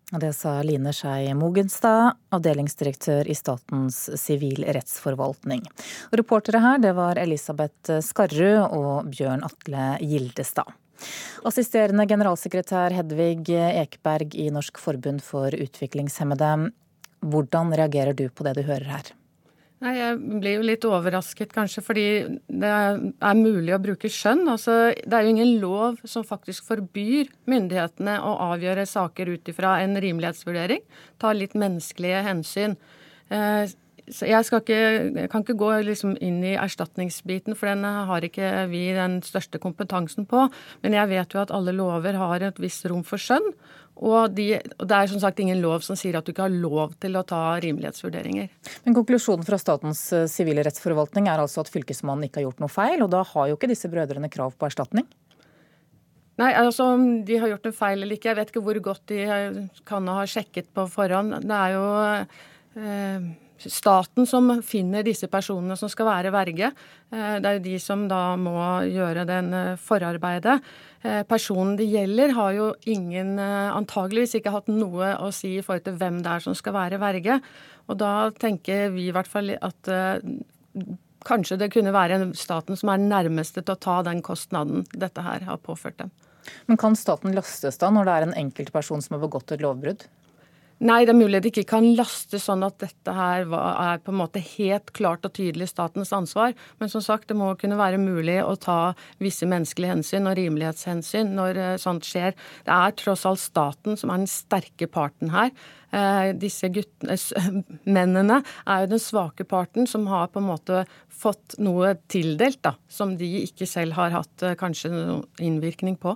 Det sa Line Skei Mogenstad, avdelingsdirektør i Statens sivilrettsforvaltning. Reportere her det var Elisabeth Skarrud og Bjørn Atle Gildestad. Assisterende generalsekretær Hedvig Ekberg i Norsk forbund for utviklingshemmede. Hvordan reagerer du på det du hører her? Nei, Jeg blir jo litt overrasket, kanskje, fordi det er mulig å bruke skjønn. Altså, det er jo ingen lov som faktisk forbyr myndighetene å avgjøre saker ut ifra en rimelighetsvurdering. Ta litt menneskelige hensyn. Eh, jeg, ikke, jeg kan ikke gå liksom inn i erstatningsbiten, for den har ikke vi den største kompetansen på. Men jeg vet jo at alle lover har et visst rom for skjønn. Og, de, og, det er som sagt ingen lov som sier at du ikke har lov til å ta rimelighetsvurderinger. Men Konklusjonen fra Statens sivile rettsforvaltning er altså at Fylkesmannen ikke har gjort noe feil, og da har jo ikke disse brødrene krav på erstatning? Nei, altså Om de har gjort en feil eller ikke, jeg vet ikke hvor godt de kan ha sjekket på forhånd. Det er jo eh, staten som finner disse personene som skal være verge. Eh, det er jo de som da må gjøre den eh, forarbeidet. Eh, personen det gjelder, har jo ingen, antageligvis ikke hatt noe å si i forhold til hvem det er som skal være verge. Og da tenker vi i hvert fall at kanskje det kunne være staten som er nærmeste til å ta den kostnaden dette her har påført dem. Men kan staten lastes da når det er en enkeltperson som har begått et lovbrudd? Nei, det er mulig det ikke kan lastes sånn at dette her er på en måte helt klart og tydelig statens ansvar. Men som sagt, det må kunne være mulig å ta visse menneskelige hensyn og rimelighetshensyn når eh, sånt skjer. Det er tross alt staten som er den sterke parten her. Eh, disse guttene, mennene er jo den svake parten som har på en måte fått noe tildelt da, som de ikke selv har hatt eh, kanskje noen innvirkning på.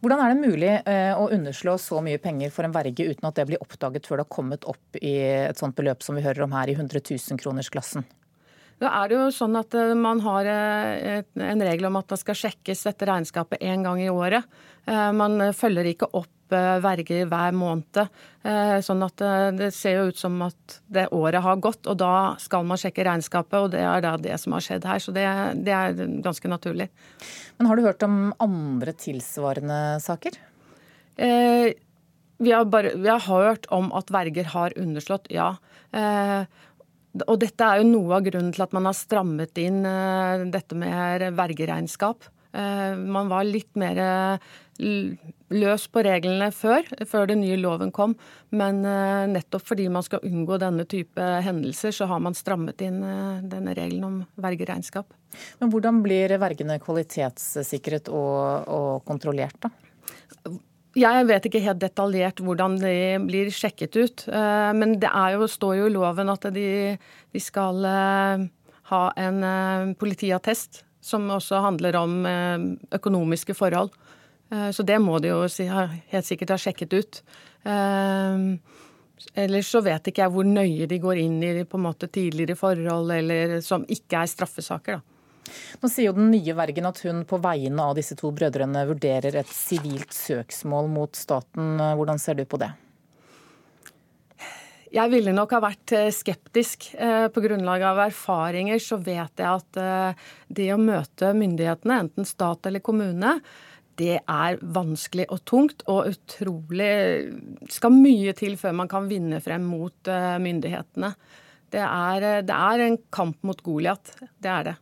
Hvordan er det mulig eh, å underslå så mye penger for en verge uten at det blir oppdaget før det har kommet opp i et sånt beløp som vi hører om her i 100 000-kronersklassen? Da er det jo sånn at eh, Man har eh, en regel om at det skal sjekkes dette regnskapet én gang i året. Man følger ikke opp verger hver måned. Sånn at det ser jo ut som at det året har gått, og da skal man sjekke regnskapet. Og det er da det som har skjedd her. Så det, det er ganske naturlig. Men har du hørt om andre tilsvarende saker? Eh, vi, har bare, vi, har hørt om at verger har underslått, ja. Eh, og dette er jo noe av grunnen til at man har strammet inn eh, dette med vergeregnskap. Eh, man var litt mer løs på reglene før, før den nye loven kom. Men eh, nettopp fordi man skal unngå denne type hendelser, så har man strammet inn eh, denne regelen om vergeregnskap. Men hvordan blir vergene kvalitetssikret og, og kontrollert, da? Jeg vet ikke helt detaljert hvordan de blir sjekket ut. Eh, men det jo, står jo i loven at de, de skal ha en politiattest, som også handler om økonomiske forhold. Eh, så det må de jo helt sikkert ha sjekket ut. Eh, ellers så vet ikke jeg hvor nøye de går inn i på en måte tidligere forhold eller som ikke er straffesaker. da. Nå sier jo den nye vergen at hun på vegne av disse to brødrene vurderer et sivilt søksmål mot staten. Hvordan ser du på det? Jeg ville nok ha vært eh, skeptisk. På grunnlag av erfaringer så vet jeg at det å møte myndighetene, enten stat eller kommune, det er vanskelig og tungt og utrolig Skal mye til før man kan vinne frem mot eh, myndighetene. Det er, eh, det er en kamp mot Goliat. Det er det.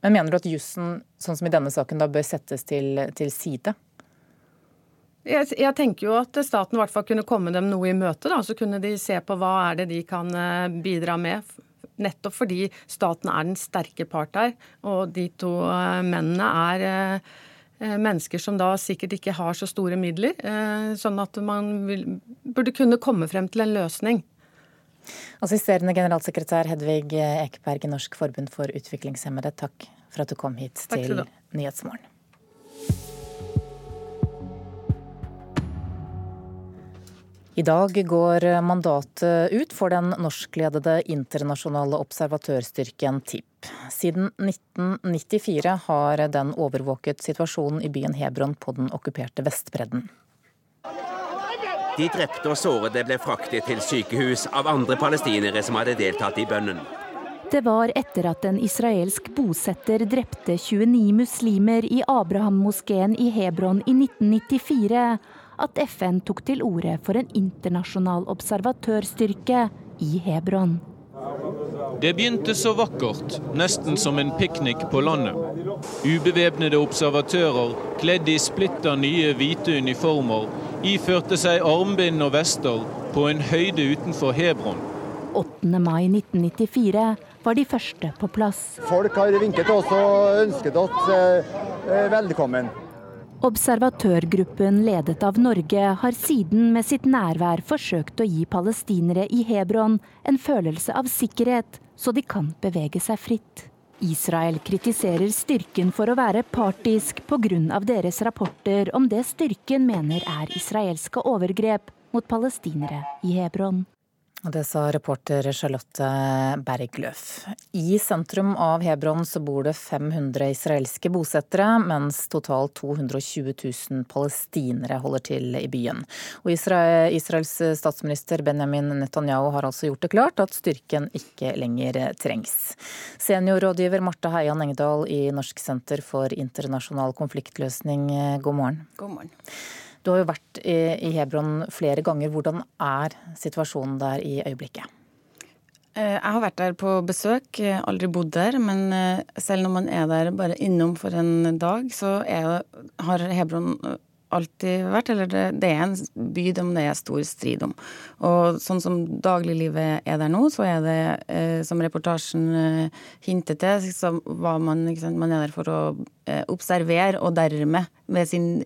Men mener du at jussen, sånn som i denne saken, da bør settes til, til side? Jeg, jeg, tenker jo at staten i hvert fall kunne komme dem noe i møte. da, Så kunne de se på hva er det de kan eh, bidra med. Nettopp fordi staten er den sterke part her. Og de to mennene er Eh, mennesker som da sikkert ikke har så store midler. Eh, sånn at man vil, burde kunne komme frem til en løsning. Assisterende generalsekretær Hedvig Ekeberg i Norsk forbund for utviklingshemmede, takk for at du kom hit til Nyhetsmorgen. I dag går mandatet ut for den norskledede internasjonale observatørstyrken TIP. Siden 1994 har den overvåket situasjonen i byen Hebron på den okkuperte Vestbredden. De drepte og sårede ble fraktet til sykehus av andre palestinere som hadde deltatt i bønnen. Det var etter at en israelsk bosetter drepte 29 muslimer i Abraham-moskeen i Hebron i 1994 at FN tok til orde for en internasjonal observatørstyrke i Hebron. Det begynte så vakkert, nesten som en piknik på landet. Ubevæpnede observatører kledd i splitter nye hvite uniformer iførte seg armbind og vester på en høyde utenfor Hebron. 8. mai 1994 var de første på plass. Folk har vinket oss og ønsket oss eh, eh velkommen. Observatørgruppen ledet av Norge har siden med sitt nærvær forsøkt å gi palestinere i Hebron en følelse av sikkerhet, så de kan bevege seg fritt. Israel kritiserer styrken for å være partisk pga. deres rapporter om det styrken mener er israelske overgrep mot palestinere i Hebron. Det sa reporter Charlotte Bergløf. I sentrum av Hebron så bor det 500 israelske bosettere, mens totalt 220 000 palestinere holder til i byen. Og Israels statsminister Benjamin Netanyahu har altså gjort det klart at styrken ikke lenger trengs. Seniorrådgiver Marte Heian Engdahl i Norsk senter for internasjonal konfliktløsning, god morgen. God morgen. Du har jo vært i Hebron flere ganger. Hvordan er situasjonen der i øyeblikket? Eh, jeg har vært der på besøk, aldri bodd der. Men eh, selv når man er der bare innom for en dag, så er, har Hebron alltid vært, eller det, det, er en by det er stor strid om. Og sånn som dagliglivet er der nå, så er det, eh, som reportasjen eh, hinter til, så var man, sant, man er der for å eh, observere, og dermed med sin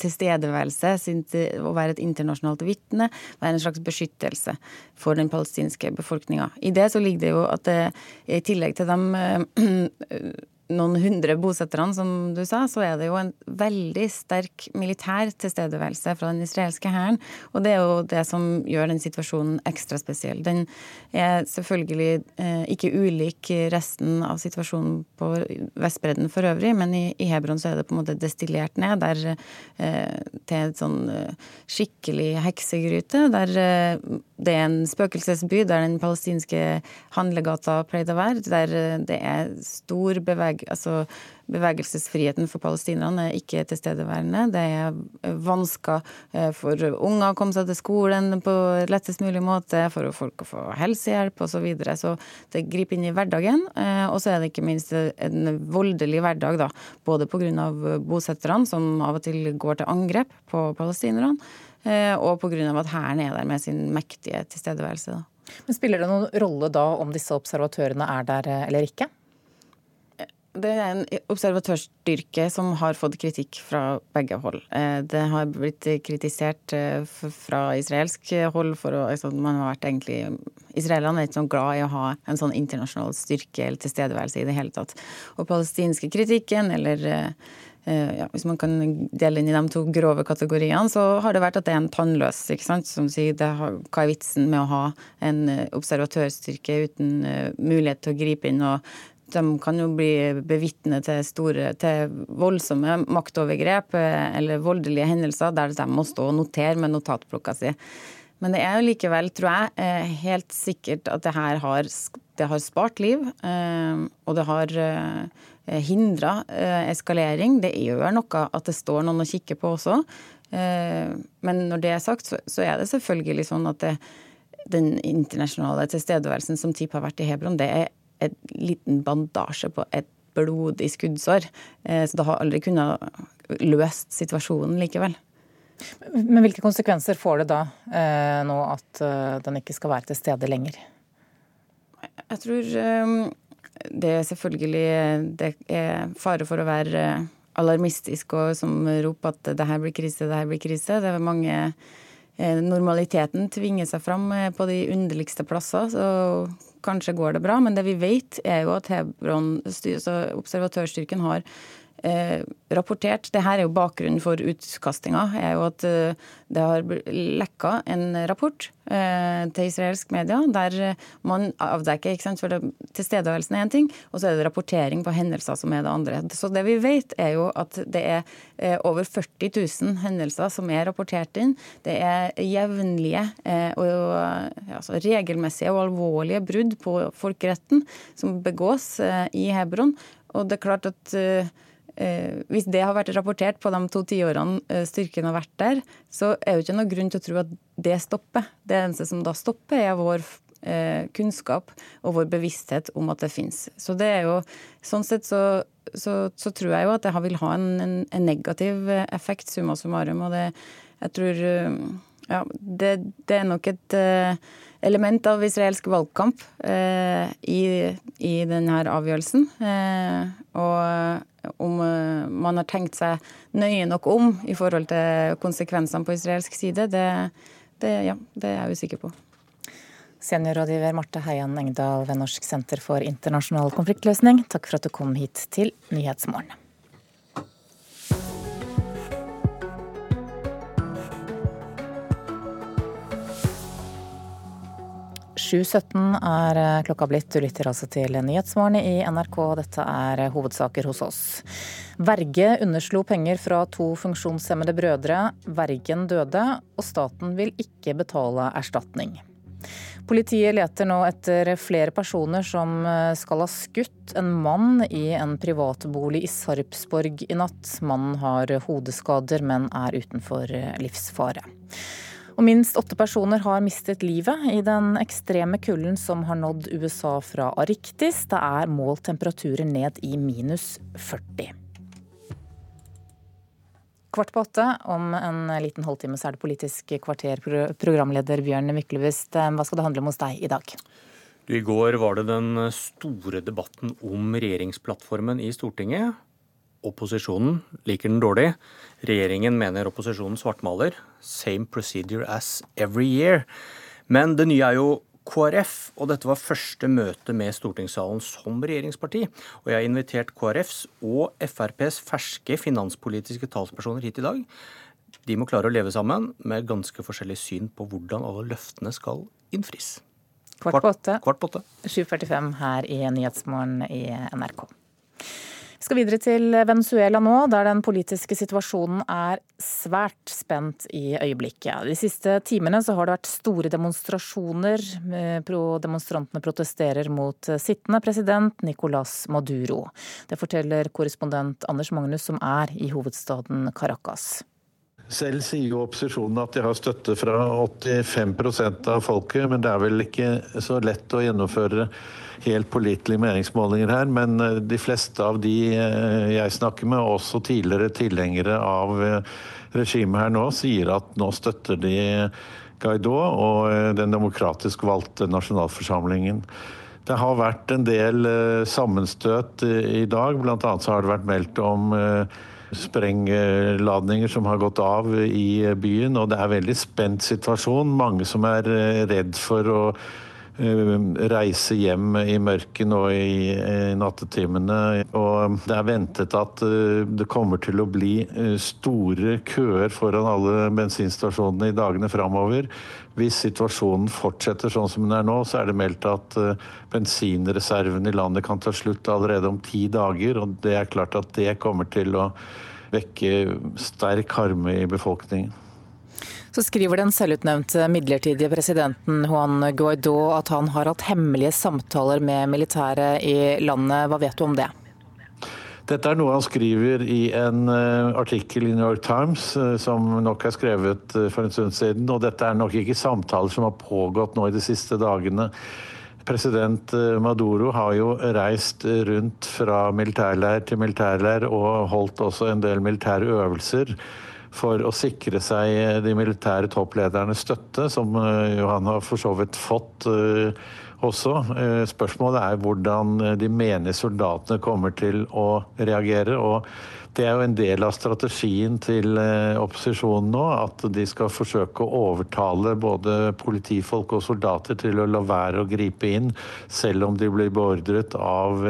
tilstedeværelse, sin, å være et internasjonalt vitne, være en slags beskyttelse for den palestinske befolkninga. I det så ligger det jo at det, i tillegg til dem eh, noen hundre bosetterne, som du sa, så er det jo en veldig sterk militær tilstedeværelse fra den israelske hæren. Og det er jo det som gjør den situasjonen ekstra spesiell. Den er selvfølgelig eh, ikke ulik resten av situasjonen på Vestbredden for øvrig, men i, Hebron så er det på en måte destillert ned der, eh, til et sånn eh, skikkelig heksegryte. Der det er en spøkelsesby der den palestinske handlegata pleide å være. Der eh, det er stor beveg, altså bevegelsesfriheten for palestinerne er ikke tilstedeværende. Det er vansker eh, for unger å komme seg til skolen på lettest mulig måte, for folk å få helsehjelp osv. Så, videre. så det griper inn i hverdagen. Eh, og så er det ikke minst en voldelig hverdag, da. Både pga. bosetterne, som av og til går til angrep på palestinerne, eh, og pga. at hæren er der med sin mektige tilstedeværelse. da. Men Spiller det noen rolle da om disse observatørene er der eller ikke? Det er en observatørstyrke som har fått kritikk fra begge hold. Eh, det har blitt kritisert eh, fra israelsk hold for å altså Man har vært egentlig Israelerne er ikke så glad i å ha en sånn internasjonal styrke eller tilstedeværelse i det hele tatt. Og palestinske kritikken, eller eh, ja, hvis man kan dele inn i de to grove kategoriene, så har det vært at det er en tannløs. ikke sant? Som sier har, hva er vitsen med å ha en observatørstyrke uten mulighet til å gripe inn og de kan jo bli bevitne til, store, til voldsomme maktovergrep eh, eller voldelige hendelser der de må stå og notere med notatblokka si. Men det er jo likevel, tror jeg, eh, helt sikkert at det her har, det har spart liv. Eh, og det har hindra eskalering. Det gjør noe at det står noen og kikker på også. Men når det er sagt, så er det selvfølgelig sånn at det, den internasjonale tilstedeværelsen som TIP har vært i Hebron, det er en liten bandasje på et blodig skuddsår. Eh, så det har aldri kunnet løst situasjonen likevel. Men hvilke konsekvenser får det da eh, nå at eh, den ikke skal være til stede lenger? Jeg tror det er selvfølgelig det er fare for å være alarmistisk og som roper at det her blir krise, det her blir krise. Det er mange Normaliteten tvinger seg fram på de underligste plasser. Så kanskje går det bra, men det vi vet er jo at Hebron, observatørstyrken har eh, rapportert her er jo bakgrunnen for utkastinga. er jo at eh, Det har lekka en rapport eh, til israelsk media der man avdekker ikke sant, for det, Tilstedeværelsen er én ting, og så er det rapportering på hendelser som er det andre. Så det vi vet, er jo at det er eh, over 40 000 hendelser som er rapportert inn. Det er jevnlige eh, og altså regelmessige og alvorlige brudd på folkeretten som begås eh, i Hebron. Og det er klart at Eh, hvis det har vært rapportert på de to tiårene eh, styrken har vært der, så er det ikke noe grunn til å tro at det stopper. Det eneste som da stopper, er vår eh, kunnskap og vår bevissthet om at det fins. Så det er jo Sånn sett så, så, så, tror jeg jo at det vil ha en, en, en negativ effekt, summa summarum. Og det, jeg tror Ja, det, det er nok et element av israelsk valgkamp eh, i, i denne avgjørelsen. Eh, og om eh, man har tenkt seg nøye nok om i forhold til konsekvensene på israelsk side, det, det, ja, det er jeg usikker på. Seniorrådgiver Marte Heian Engdahl ved Norsk senter for internasjonal konfliktløsning, takk for at du kom hit til Nyhetsmorgen. 7.17 er eh, klokka blitt. Du lytter altså til Nyhetsmorgen i NRK. Dette er eh, hovedsaker hos oss. Verge underslo penger fra to funksjonshemmede brødre. Vergen døde, og staten vil ikke betale erstatning. Politiet leter nå etter flere personer som eh, skal ha skutt en mann i en privatbolig i Sarpsborg i natt. Mannen har hodeskader, men er utenfor livsfare. Og minst åtte personer har mistet livet i den ekstreme kulden som har nådd USA fra Ariktis. Det er målt temperaturer ned i minus 40. Kvart på åtte. Om en liten halvtime så er det Politisk kvarter. Programleder Bjørn Myklebust, hva skal det handle om hos deg i dag? I går var det den store debatten om regjeringsplattformen i Stortinget. Opposisjonen liker den dårlig. Regjeringen mener opposisjonen svartmaler. Same procedure as every year. Men det nye er jo KrF, og dette var første møte med stortingssalen som regjeringsparti. Og jeg har invitert KrFs og FrPs ferske finanspolitiske talspersoner hit i dag. De må klare å leve sammen med ganske forskjellig syn på hvordan alle løftene skal innfris. Kvart på åtte. Kvart på åtte. 7.45 her i Nyhetsmorgen i NRK. Skal videre til Venezuela nå, der den politiske situasjonen er svært spent i øyeblikket. De siste timene så har det vært store demonstrasjoner. Demonstrantene protesterer mot sittende president Nicolas Maduro. Det forteller korrespondent Anders Magnus, som er i hovedstaden Caracas. Selv sier jo opposisjonen at de har støtte fra 85% av folket, men det er vel ikke så lett å gjennomføre helt pålitelige meningsmålinger her. Men eh, de fleste av de eh, jeg snakker med, også tidligere tilhengere av eh, regimet her nå, sier at nå støtter de Guaidó og den demokratisk valgte nasjonalforsamlingen. Det har vært en del sammenstøt i dag. Annet så har det vært meldt om sprengladninger som har gått av i byen. Og det er en veldig spent situasjon. Mange som er eh, redd for å reise hjem i mørket nå i, i nattetimene. Og det er ventet at eh, det kommer til å bli store køer foran alle bensinstasjonene i dagene framover. Hvis situasjonen fortsetter sånn som den er nå, så er det meldt at bensinreserven i landet kan ta slutt allerede om ti dager. Og det er klart at det kommer til å vekke sterk harme i befolkningen. Så skriver den selvutnevnte midlertidige presidenten Juan Guaidó at han har hatt hemmelige samtaler med militæret i landet. Hva vet du om det? Dette er noe han skriver i en uh, artikkel i New York Times, uh, som nok er skrevet uh, for en stund siden. Og dette er nok ikke samtaler som har pågått nå i de siste dagene. President Maduro har jo reist rundt fra militærleir til militærleir og holdt også en del militære øvelser for å sikre seg de militære toppledernes støtte, som Johan har for så vidt fått også. Eh, spørsmålet er hvordan eh, de menige soldatene kommer til å reagere. og det er jo en del av strategien til eh, opposisjonen nå, at de skal forsøke å overtale både politifolk og soldater til å la være å gripe inn, selv om de blir beordret av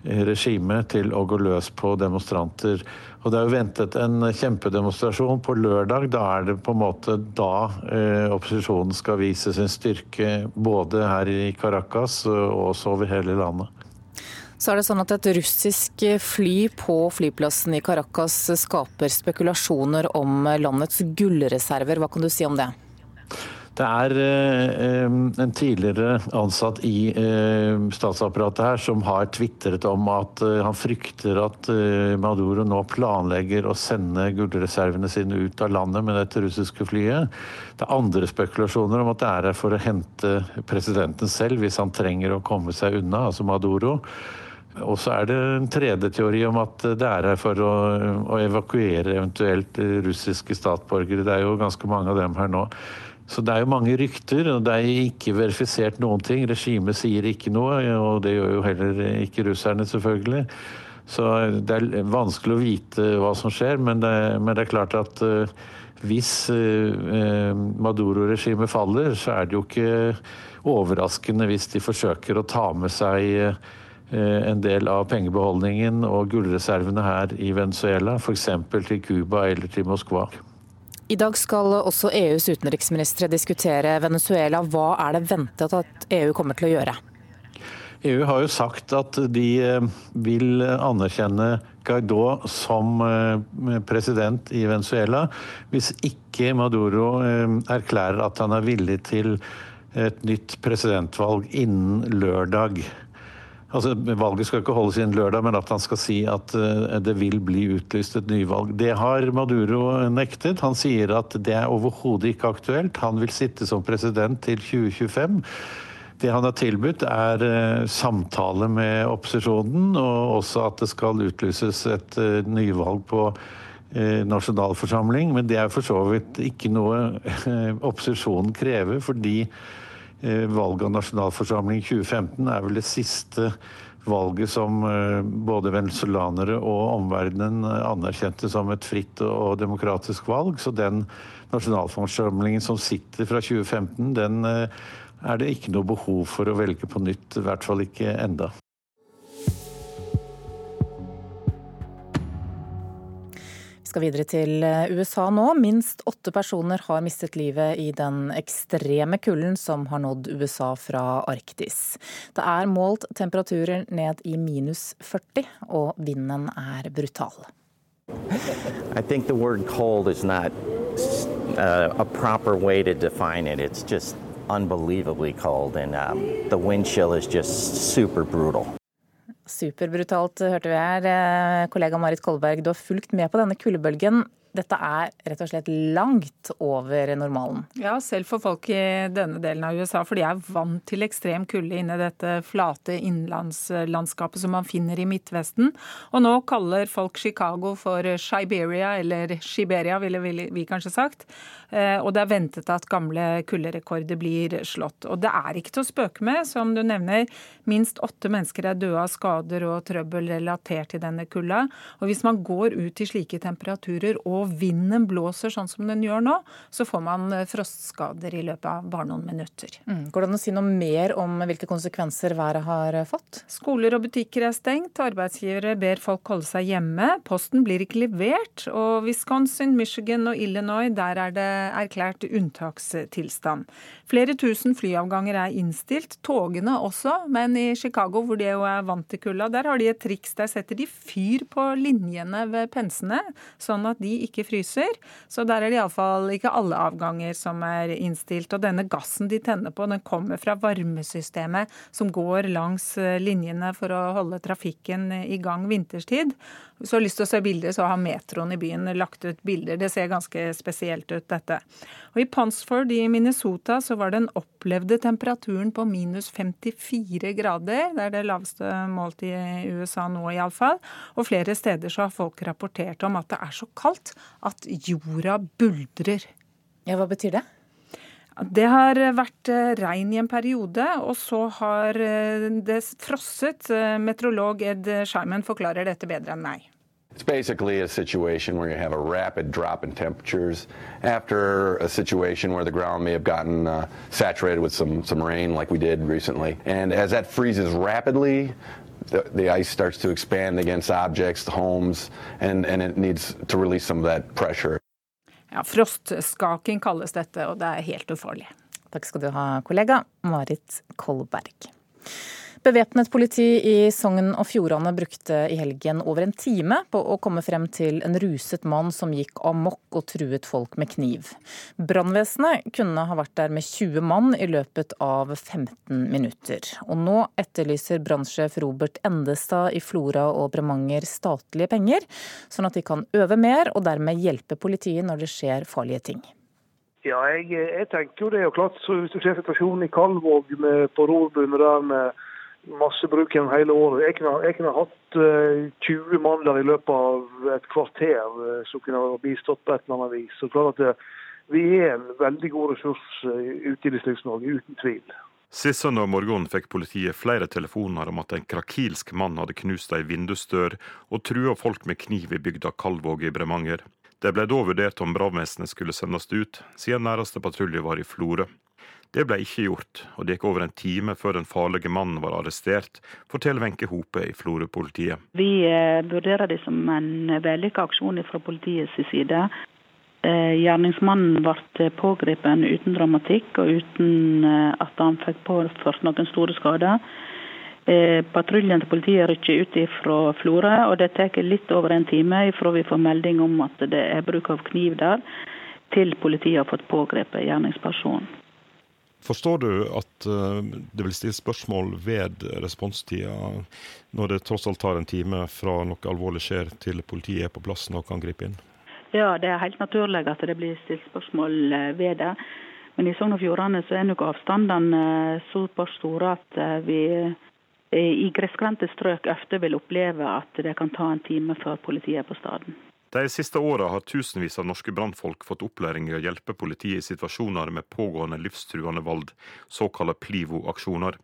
regimet til å gå løs på demonstranter. Og Det er jo ventet en kjempedemonstrasjon på lørdag. Da er det på en måte da eh, opposisjonen skal vise sin styrke, både her i Caracas og også over hele landet. Så er det sånn at Et russisk fly på flyplassen i Caracas skaper spekulasjoner om landets gullreserver. Hva kan du si om det? Det er eh, en tidligere ansatt i eh, statsapparatet her som har tvitret om at eh, han frykter at Maduro nå planlegger å sende gullreservene sine ut av landet med dette russiske flyet. Det er andre spekulasjoner om at det er her for å hente presidenten selv hvis han trenger å komme seg unna, altså Maduro. Og så er det en tredje teori om at det er her for å, å evakuere eventuelt russiske statsborgere. Det er jo ganske mange av dem her nå. Så det er jo mange rykter, og det er ikke verifisert noen ting. Regimet sier ikke noe, og det gjør jo heller ikke russerne, selvfølgelig. Så det er vanskelig å vite hva som skjer, men det, men det er klart at uh, hvis uh, Maduro-regimet faller, så er det jo ikke overraskende hvis de forsøker å ta med seg uh, en del av pengebeholdningen og gullreservene her i Venezuela, f.eks. til Cuba eller til Moskva. I dag skal også EUs utenriksministre diskutere Venezuela. Hva er det ventet at EU kommer til å gjøre? EU har jo sagt at de eh, vil anerkjenne Guaidó som eh, president i Venezuela hvis ikke Maduro eh, erklærer at han er villig til et nytt presidentvalg innen lørdag. Altså, Valget skal ikke holdes innen lørdag, men at han skal si at det vil bli utlyst et nyvalg. Det har Maduro nektet. Han sier at det er overhodet ikke aktuelt. Han vil sitte som president til 2025. Det han har tilbudt, er eh, samtale med opposisjonen, og også at det skal utlyses et eh, nyvalg på eh, nasjonalforsamling. Men det er for så vidt ikke noe opposisjonen krever, fordi valget av nasjonalforsamling 2015 er vel det siste valget som både venezuelanere og omverdenen anerkjente som et fritt og demokratisk valg. Så den nasjonalforsamlingen som sitter fra 2015, den er det ikke noe behov for å velge på nytt. I hvert fall ikke enda. Skal videre til eh, USA nå. Minst åtte personer har mistet livet i den ekstreme kulden som har nådd USA fra Arktis. Det er målt temperaturer ned i minus 40, og vinden er brutal. I think the word cold is not uh, a proper way to define it. It's just unbelievably cold, and um, the wind chill is just super brutal. Superbrutalt, hørte vi her. Eh, kollega Marit Kolberg, du har fulgt med på denne kuldebølgen dette er rett og slett langt over normalen. Ja, selv for folk i denne delen av USA, for de er vant til ekstrem kulde inne i dette flate innlandslandskapet som man finner i Midtvesten. Og nå kaller folk Chicago for Siberia, eller Siberia, ville vi kanskje sagt. Eh, og det er ventet at gamle kulderekorder blir slått. Og det er ikke til å spøke med, som du nevner. Minst åtte mennesker er døde av skader og trøbbel relatert til denne kulda. Og hvis man går ut i slike temperaturer og vinden blåser sånn som den gjør nå, så får man eh, frostskader i løpet av bare noen minutter. Mm. Går det an å si noe mer om hvilke konsekvenser været har eh, fått? Skoler og butikker er stengt, arbeidsgivere ber folk holde seg hjemme. Posten blir ikke levert, og Wisconsin, Michigan og Illinois, der er det erklært unntakstilstand. Flere tusen flyavganger er innstilt, togene også, men i Chicago, hvor de jo er vant til kulda, der har de et triks. Der setter de fyr på linjene ved pensene, sånn at de ikke fryser. Så der er det iallfall ikke alle avganger som er innstilt. Og denne gassen de tenner på, den kommer fra varmesystemet som går langs linjene for å holde trafikken i gang vinterstid. Hvis du har lyst til å se bilder, så har metroen i byen lagt ut bilder. Det ser ganske spesielt ut, dette. Og I Ponsford i Minnesota så var den opplevde temperaturen på minus 54 grader. Det er det laveste målt i USA nå, iallfall. Og flere steder så har folk rapportert om at det er så kaldt at jorda buldrer. Ja, Hva betyr det? Det har vært eh, regn i en periode, og så har eh, det frosset. Eh, meteorolog Ed Scheimen forklarer dette bedre enn meg. It's basically a situation where you have a rapid drop in temperatures after a situation where the ground may have gotten uh, saturated with some, some rain, like we did recently. And as that freezes rapidly, the, the ice starts to expand against objects, homes, and, and it needs to release some of that pressure. Ja, Frostskaking kalles dette, og det er helt ufarlig. Takk skal du ha, kollega Marit Kolberg. Bevæpnet politi i Sogn og Fjordane brukte i helgen over en time på å komme frem til en ruset mann som gikk amok og truet folk med kniv. Brannvesenet kunne ha vært der med 20 mann i løpet av 15 minutter. Og nå etterlyser brannsjef Robert Endestad i Flora og Bremanger statlige penger, sånn at de kan øve mer og dermed hjelpe politiet når det skjer farlige ting. Ja, jeg, jeg tenker jo det er klart, så Hvis du ser situasjonen i Kalvåg på Rorbuen der med masse bruk gjennom hele året. Jeg kunne, jeg kunne hatt uh, eh, 20 mann der i løpet av et kvarter uh, som kunne ha bistått på et eller annet vis. Så klart at eh, Vi er en veldig god ressurs uh, ute i Distrikts-Norge, uten tvil. Sist søndag morgen fikk politiet flere telefoner om at en krakilsk mann hadde knust ei vindusdør og trua folk med kniv i bygda Kalvåg i Bremanger. Det ble da vurdert om brannvesenet skulle sendes ut, siden næreste patrulje var i Florø. Det ble ikke gjort, og det gikk over en time før den farlige mannen var arrestert, forteller Wenche Hope i Florø-politiet. Vi eh, vurderer det som en vellykka aksjon fra politiets side. Eh, gjerningsmannen ble pågrepet uten dramatikk og uten eh, at han fikk påført noen store skader. Patruljen til politiet rykker ut fra Florø, og det tar litt over en time fra vi får melding om at det er bruk av kniv der, til politiet har fått pågrepet gjerningspersonen. Forstår du at det vil stille spørsmål ved responstida, når det tross alt tar en time fra noe alvorlig skjer til politiet er på plassen og kan gripe inn? Ja, det er helt naturlig at det blir stilt spørsmål eh, ved det. Men i Sogn og Fjordane er nok avstandene eh, såpass store at eh, vi i gressgrendte strøk ofte vil oppleve at det kan ta en time før politiet er på stedet. De siste åra har tusenvis av norske brannfolk fått opplæring i å hjelpe politiet i situasjoner med pågående livstruende vold, såkalte PLIVO-aksjoner.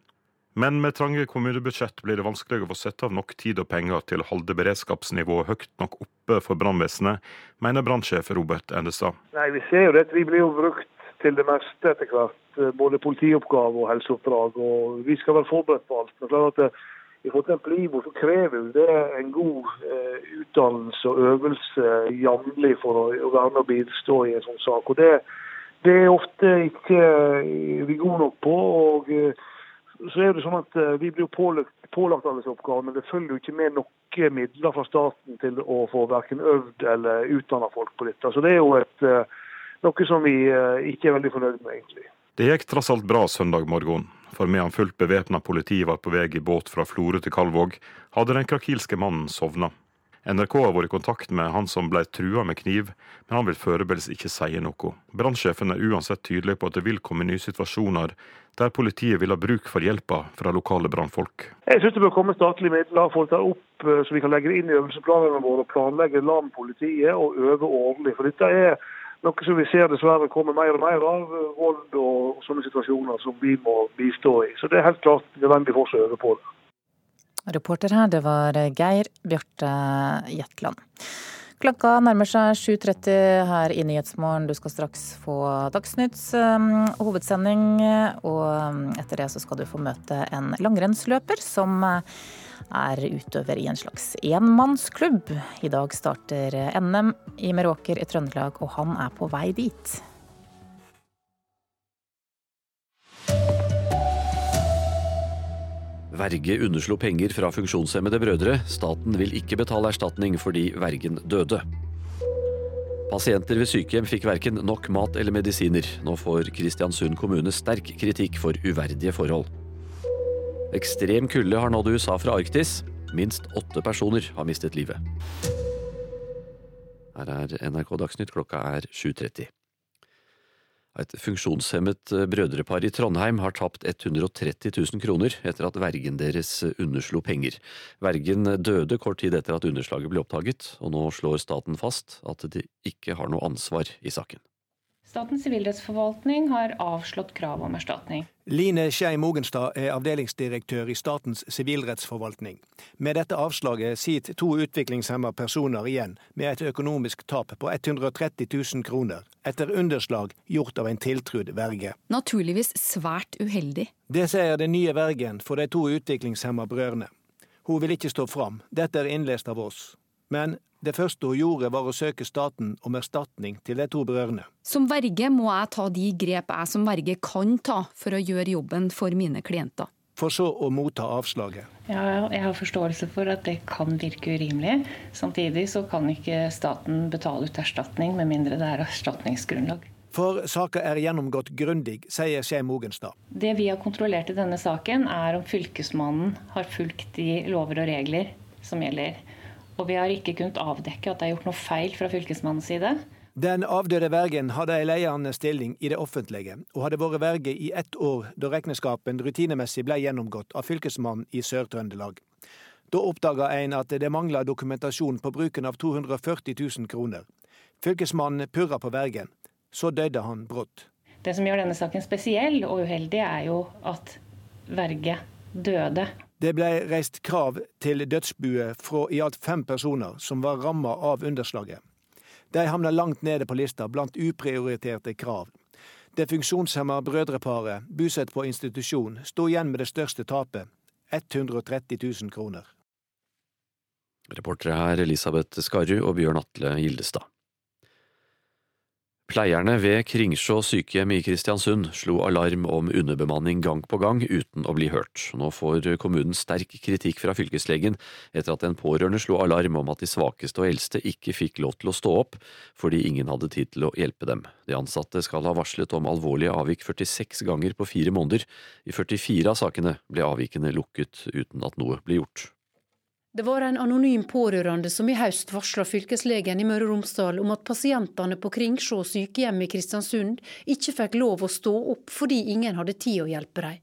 Men med trange kommunebudsjett blir det vanskelig å få satt av nok tid og penger til å holde beredskapsnivået høyt nok oppe for brannvesenet, mener brannsjef Robert Endestad. Nei, Vi ser jo det. Vi blir jo brukt til det meste etter hvert. Både politioppgave og helseoppdrag. og Vi skal være forberedt på alt. Men klart at i en Plivo så krever det en god eh, utdannelse og øvelse jevnlig for å, å være med og bistå i en sånn sak. Og det, det er ofte ikke eh, vi gode nok på. og eh, så er det sånn at eh, Vi blir pålagt, pålagt alle disse oppgavene, men det følger jo ikke med noe midler fra staten til å få verken øvd eller utdanna folk på dette. Så Det er jo et, noe som vi ikke er veldig fornøyd med, egentlig. Det gikk tross alt bra søndag morgen. For medan fullt bevæpna politi var på vei i båt fra Florø til Kalvåg, hadde den krakilske mannen sovna. NRK har vært i kontakt med han som ble trua med kniv, men han vil foreløpig ikke si noe. Brannsjefen er uansett tydelig på at det vil komme nye situasjoner der politiet vil ha bruk for hjelpa fra lokale brannfolk. Jeg synes det bør komme statlige midler for å ta opp eh, så vi kan legge det inn i øvelsesplanene våre og planlegge land politiet og øve årlig. For dette er noe som vi ser dessverre kommer mer og mer av, eh, vold og sånne situasjoner som vi må bistå i. Så det er helt klart nødvendig for oss å øve på det. Reporter her, det var Geir Bjarte Jetland. Klokka nærmer seg 7.30 her i Nyhetsmorgen. Du skal straks få Dagsnytts um, hovedsending. Og etter det så skal du få møte en langrennsløper som er utøver i en slags enmannsklubb. I dag starter NM i Meråker i Trøndelag, og han er på vei dit. Verge underslo penger fra funksjonshemmede brødre. Staten vil ikke betale erstatning fordi vergen døde. Pasienter ved sykehjem fikk verken nok mat eller medisiner. Nå får Kristiansund kommune sterk kritikk for uverdige forhold. Ekstrem kulde har nådd USA fra Arktis. Minst åtte personer har mistet livet. Her er NRK Dagsnytt, klokka er 7.30. Et funksjonshemmet eh, brødrepar i Trondheim har tapt 130 000 kroner etter at vergen deres underslo penger. Vergen døde kort tid etter at underslaget ble oppdaget, og nå slår staten fast at de ikke har noe ansvar i saken. Statens sivilrettsforvaltning har avslått krav om erstatning. Line Skei Mogenstad er avdelingsdirektør i Statens sivilrettsforvaltning. Med dette avslaget sitter to utviklingshemma personer igjen med et økonomisk tap på 130 000 kroner, etter underslag gjort av en tiltrudd verge. Naturligvis svært uheldig. Det sier den nye vergen for de to utviklingshemma brødrene. Hun vil ikke stå fram, dette er innlest av oss. Men det første hun gjorde, var å søke staten om erstatning til de to brødrene. Som verge må jeg ta de grep jeg som verge kan ta for å gjøre jobben for mine klienter. For så å motta avslaget. Ja, jeg har forståelse for at det kan virke urimelig. Samtidig så kan ikke staten betale ut erstatning med mindre det er erstatningsgrunnlag. For saka er gjennomgått grundig, sier Skei Mogenstad. Det vi har kontrollert i denne saken, er om Fylkesmannen har fulgt de lover og regler som gjelder. Og vi har ikke kunnet avdekke at det er gjort noe feil fra Fylkesmannens side. Den avdøde vergen hadde ei ledende stilling i det offentlige, og hadde vært verge i ett år da regnskapen rutinemessig ble gjennomgått av Fylkesmannen i Sør-Trøndelag. Da oppdaga en at det mangla dokumentasjon på bruken av 240 000 kroner. Fylkesmannen purra på vergen. Så døde han brått. Det som gjør denne saken spesiell og uheldig, er jo at verge døde det ble reist krav til dødsbue fra i alt fem personer som var ramma av underslaget. De havna langt nede på lista blant uprioriterte krav. Det funksjonshemma brødreparet, bosatt på institusjon, sto igjen med det største tapet, 130 000 kroner. Reportere her Elisabeth Skarru og Bjørn Atle Gildestad. Pleierne ved Kringsjå sykehjem i Kristiansund slo alarm om underbemanning gang på gang uten å bli hørt. Nå får kommunen sterk kritikk fra fylkeslegen etter at en pårørende slo alarm om at de svakeste og eldste ikke fikk lov til å stå opp fordi ingen hadde tid til å hjelpe dem. De ansatte skal ha varslet om alvorlige avvik 46 ganger på fire måneder. I 44 av sakene ble avvikene lukket uten at noe ble gjort. Det var en anonym pårørende som i høst varsla fylkeslegen i Møre og Romsdal om at pasientene på Kringsjå sykehjem i Kristiansund ikke fikk lov å stå opp fordi ingen hadde tid å hjelpe dem.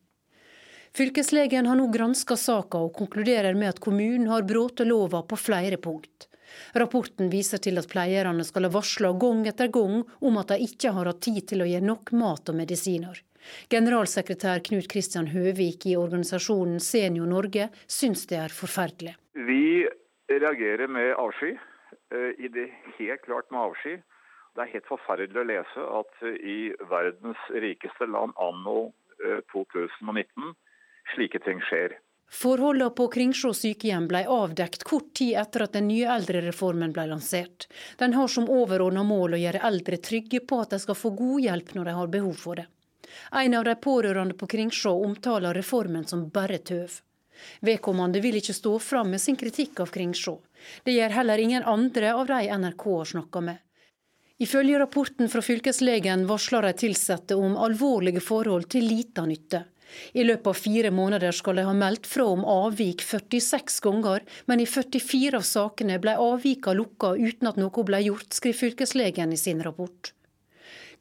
Fylkeslegen har nå granska saka og konkluderer med at kommunen har brutt lova på flere punkt. Rapporten viser til at pleierne skal ha varsla gang etter gang om at de ikke har hatt tid til å gi nok mat og medisiner. Generalsekretær Knut Kristian Høvik i organisasjonen Senior Norge syns det er forferdelig. Vi reagerer med avsky. Eh, I det helt klart med avsky. Det er helt forferdelig å lese at i verdens rikeste land anno 2019 eh, slike ting skjer. Forholdene på Kringsjå sykehjem ble avdekt kort tid etter at den nye eldrereformen ble lansert. Den har som overordna mål å gjøre eldre trygge på at de skal få god hjelp når de har behov for det. En av de pårørende på Kringsjå omtaler reformen som bare tøv. Vedkommende vil ikke stå fram med sin kritikk av Kringsjå. Det gjør heller ingen andre av de NRK har snakka med. Ifølge rapporten fra fylkeslegen varsler de ansatte om alvorlige forhold til lita nytte. I løpet av fire måneder skal de ha meldt fra om avvik 46 ganger, men i 44 av sakene ble avvika lukka uten at noe ble gjort, skriver fylkeslegen i sin rapport.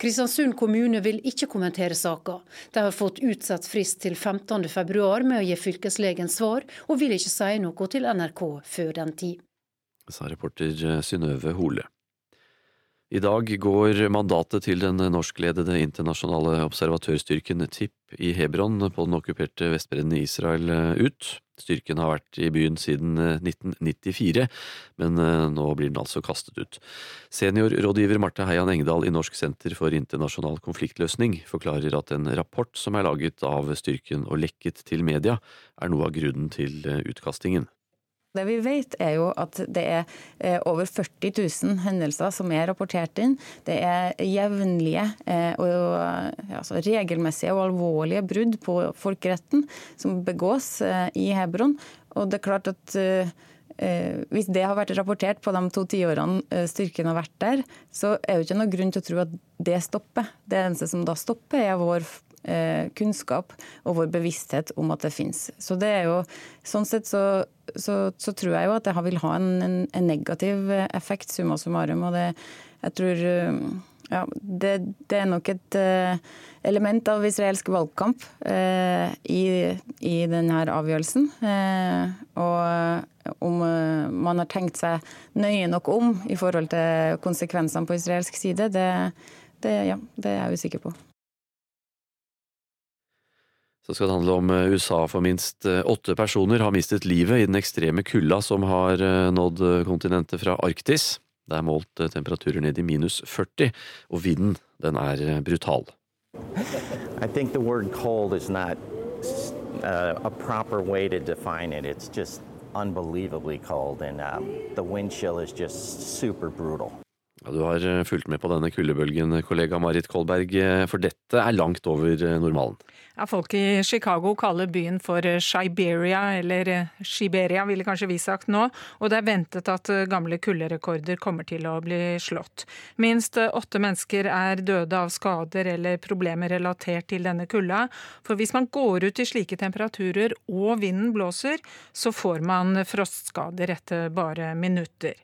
Kristiansund kommune vil ikke kommentere saka. De har fått utsatt frist til 15.2 med å gi fylkeslegen svar, og vil ikke si noe til NRK før den tid. Sa reporter Synnøve Hole. I dag går mandatet til den norskledede internasjonale observatørstyrken TIP i Hebron på den okkuperte Vestbredden i Israel ut. Styrken har vært i byen siden 1994, eh, men eh, nå blir den altså kastet ut. Seniorrådgiver Marte Heian Engdahl i Norsk senter for internasjonal konfliktløsning forklarer at en rapport som er laget av styrken og lekket til media, er noe av grunnen til eh, utkastingen. Det vi vet er jo at det er eh, over 40 000 hendelser som er rapportert inn. Det er jevnlige eh, og altså regelmessige og alvorlige brudd på folkeretten som begås eh, i Hebron. Og det er klart at hvis det har vært rapportert på de to tiårene styrken har vært der, så er det ikke noe grunn til å tro at det stopper. Det eneste som da stopper, er vår kunnskap og vår bevissthet om at det finnes. Så det er jo, sånn sett så, så, så tror jeg jo at det vil ha en, en, en negativ effekt, summa summarum. og det, jeg tror ja, det, det, er nok et uh, element av israelsk valgkamp eh, i, i denne avgjørelsen. Eh, og om man har tenkt seg nøye nok om i forhold til konsekvensene på israelsk side, det, det, ja, det er jeg usikker på. Så skal det handle om eh, USA, for minst eh, åtte personer har mistet livet i den ekstreme kulda som har eh, nådd kontinentet fra Arktis. Det er målt temperaturer ned i minus 40, og vinden den er brutal. I think the word cold is not uh, a proper way to define it. It's just unbelievably cold, and um, the wind chill is just super brutal. Ja, du har fulgt med på denne kuldebølgen, kollega Marit Kolberg, for dette er langt over normalen. Ja, folk i Chicago kaller byen for Shiberia, eller Shiberia ville kanskje vi sagt nå, og det er ventet at gamle kulderekorder kommer til å bli slått. Minst åtte mennesker er døde av skader eller problemer relatert til denne kulda. For hvis man går ut i slike temperaturer og vinden blåser, så får man frostskader etter bare minutter.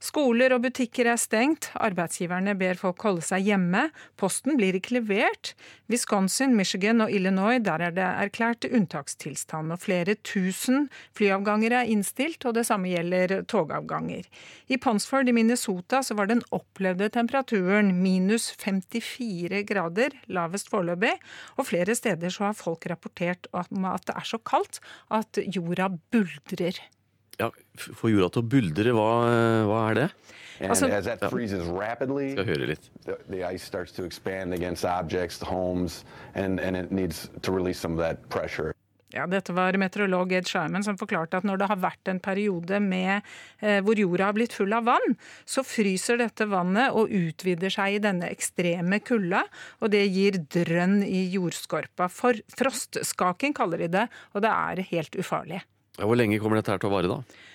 Skoler og butikker er stengt, arbeidsgiverne ber folk holde seg hjemme, posten blir ikke levert. Wisconsin, Michigan og Illinois, der er det erklært unntakstilstand, og flere tusen flyavganger er innstilt, og det samme gjelder togavganger. I Ponsford i Minnesota så var den opplevde temperaturen minus 54 grader, lavest foreløpig, og flere steder så har folk rapportert om at det er så kaldt at jorda buldrer. Ja, Få jorda til å buldre, hva, hva er det? Altså, rapidly, Skal høre litt. The, the ice starts to expand against objects, homes, and, and it needs to release some of that pressure. Ja, Dette var meteorolog Ed Shyman som forklarte at når det har vært en periode med, eh, hvor jorda har blitt full av vann, så fryser dette vannet og utvider seg i denne ekstreme kulda. Og det gir drønn i jordskorpa. For frostskaking kaller de det, og det er helt ufarlig. Hvor lenge kommer dette her til å vare, da?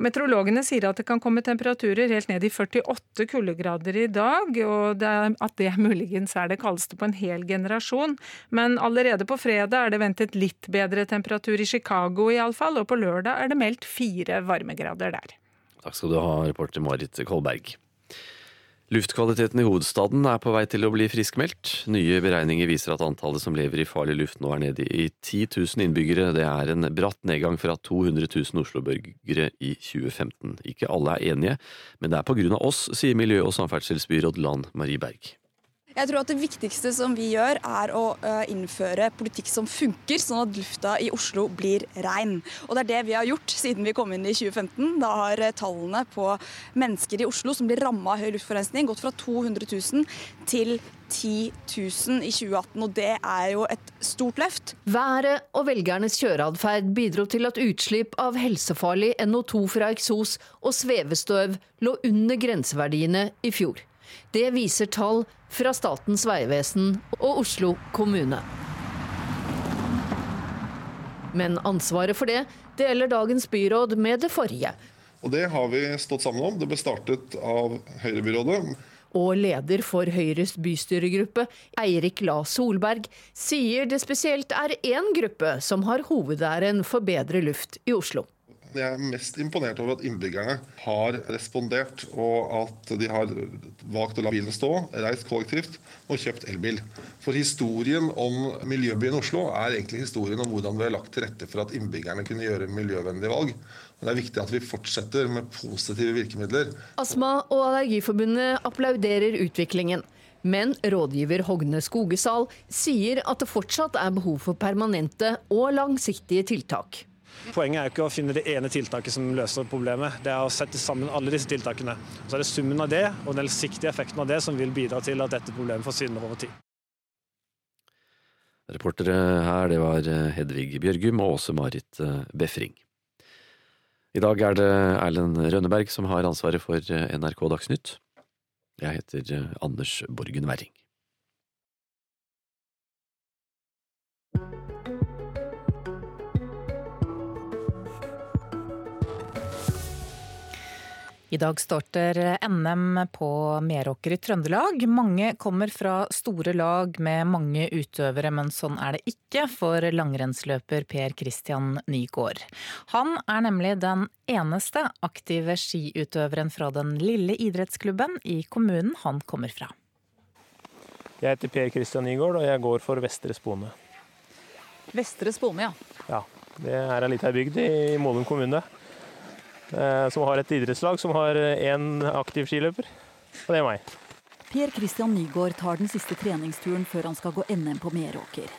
Meteorologene sier at det kan komme temperaturer helt ned i 48 kuldegrader i dag, og det at det muligens er det kaldeste på en hel generasjon. Men allerede på fredag er det ventet litt bedre temperatur i Chicago iallfall, og på lørdag er det meldt fire varmegrader der. Takk skal du ha, reporter Marit Kolberg. Luftkvaliteten i hovedstaden er på vei til å bli friskmeldt. Nye beregninger viser at antallet som lever i farlig luft nå er nede i 10 000 innbyggere. Det er en bratt nedgang fra 200 000 Oslo-borgere i 2015. Ikke alle er enige, men det er på grunn av oss, sier miljø- og samferdselsbyråd Lan Marie Berg. Jeg tror at Det viktigste som vi gjør, er å innføre politikk som funker, sånn at lufta i Oslo blir rein. Og Det er det vi har gjort siden vi kom inn i 2015. Da har tallene på mennesker i Oslo som blir ramma av høy luftforurensning, gått fra 200 000 til 10 000 i 2018, og det er jo et stort løft. Været og velgernes kjøreatferd bidro til at utslipp av helsefarlig NO2 fra eksos og svevestøv lå under grenseverdiene i fjor. Det viser tall fra Statens vegvesen og Oslo kommune. Men ansvaret for det deler dagens byråd med det forrige. Og Det har vi stått sammen om. Det ble startet av Høyrebyrådet. Og leder for Høyres bystyregruppe, Eirik La Solberg, sier det spesielt er én gruppe som har hovedæren for bedre luft i Oslo. Jeg er mest imponert over at innbyggerne har respondert, og at de har valgt å la bilen stå, reist kollektivt og kjøpt elbil. For historien om miljøbyen Oslo er egentlig historien om hvordan vi har lagt til rette for at innbyggerne kunne gjøre miljøvennlige valg. Men det er viktig at vi fortsetter med positive virkemidler. Astma- og Allergiforbundet applauderer utviklingen. Men rådgiver Hogne Skogesal sier at det fortsatt er behov for permanente og langsiktige tiltak. Poenget er jo ikke å finne det ene tiltaket som løser problemet, det er å sette sammen alle disse tiltakene. Så er det summen av det og den langsiktige effekten av det som vil bidra til at dette problemet forsvinner over tid. Reportere her, det var Hedvig Bjørgum og Åse Marit Befring. I dag er det Erlend Rønneberg som har ansvaret for NRK Dagsnytt. Jeg heter Anders Borgen Werring. I dag starter NM på Meråker i Trøndelag. Mange kommer fra store lag med mange utøvere, men sånn er det ikke for langrennsløper Per Christian Nygaard. Han er nemlig den eneste aktive skiutøveren fra den lille idrettsklubben i kommunen han kommer fra. Jeg heter Per Christian Nygaard, og jeg går for Vestre Spone. Vestre Spone, ja. Ja. Det er ei lita bygd i Målum kommune som har et idrettslag som har én aktiv skiløper, og det er meg. Per Christian Nygaard tar den siste treningsturen før han skal gå NM på Meråker.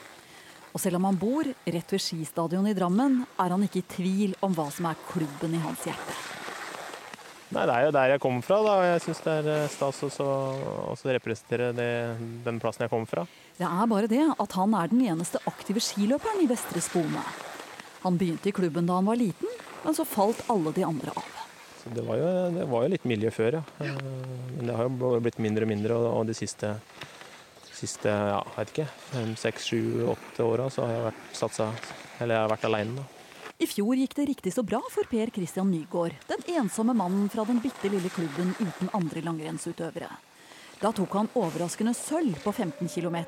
Og selv om han bor rett ved skistadionet i Drammen, er han ikke i tvil om hva som er klubben i hans hjerte. Nei, Det er jo der jeg kommer fra. da, og Jeg syns det er stas å representere det, den plassen jeg kommer fra. Det er bare det at han er den eneste aktive skiløperen i Vestre Spone. Han begynte i klubben da han var liten, men så falt alle de andre av. Det var, jo, det var, jo, litt miljø før, ja. Men det har jo blitt mindre og mindre. Og de siste, siste ja, vet ikke, fem, seks, sju, åtte åra så har jeg vært satsa Eller jeg har vært aleine. I fjor gikk det riktig så bra for Per Christian Nygaard, den ensomme mannen fra den bitte lille klubben uten andre langrennsutøvere. Da tok han overraskende sølv på 15 km,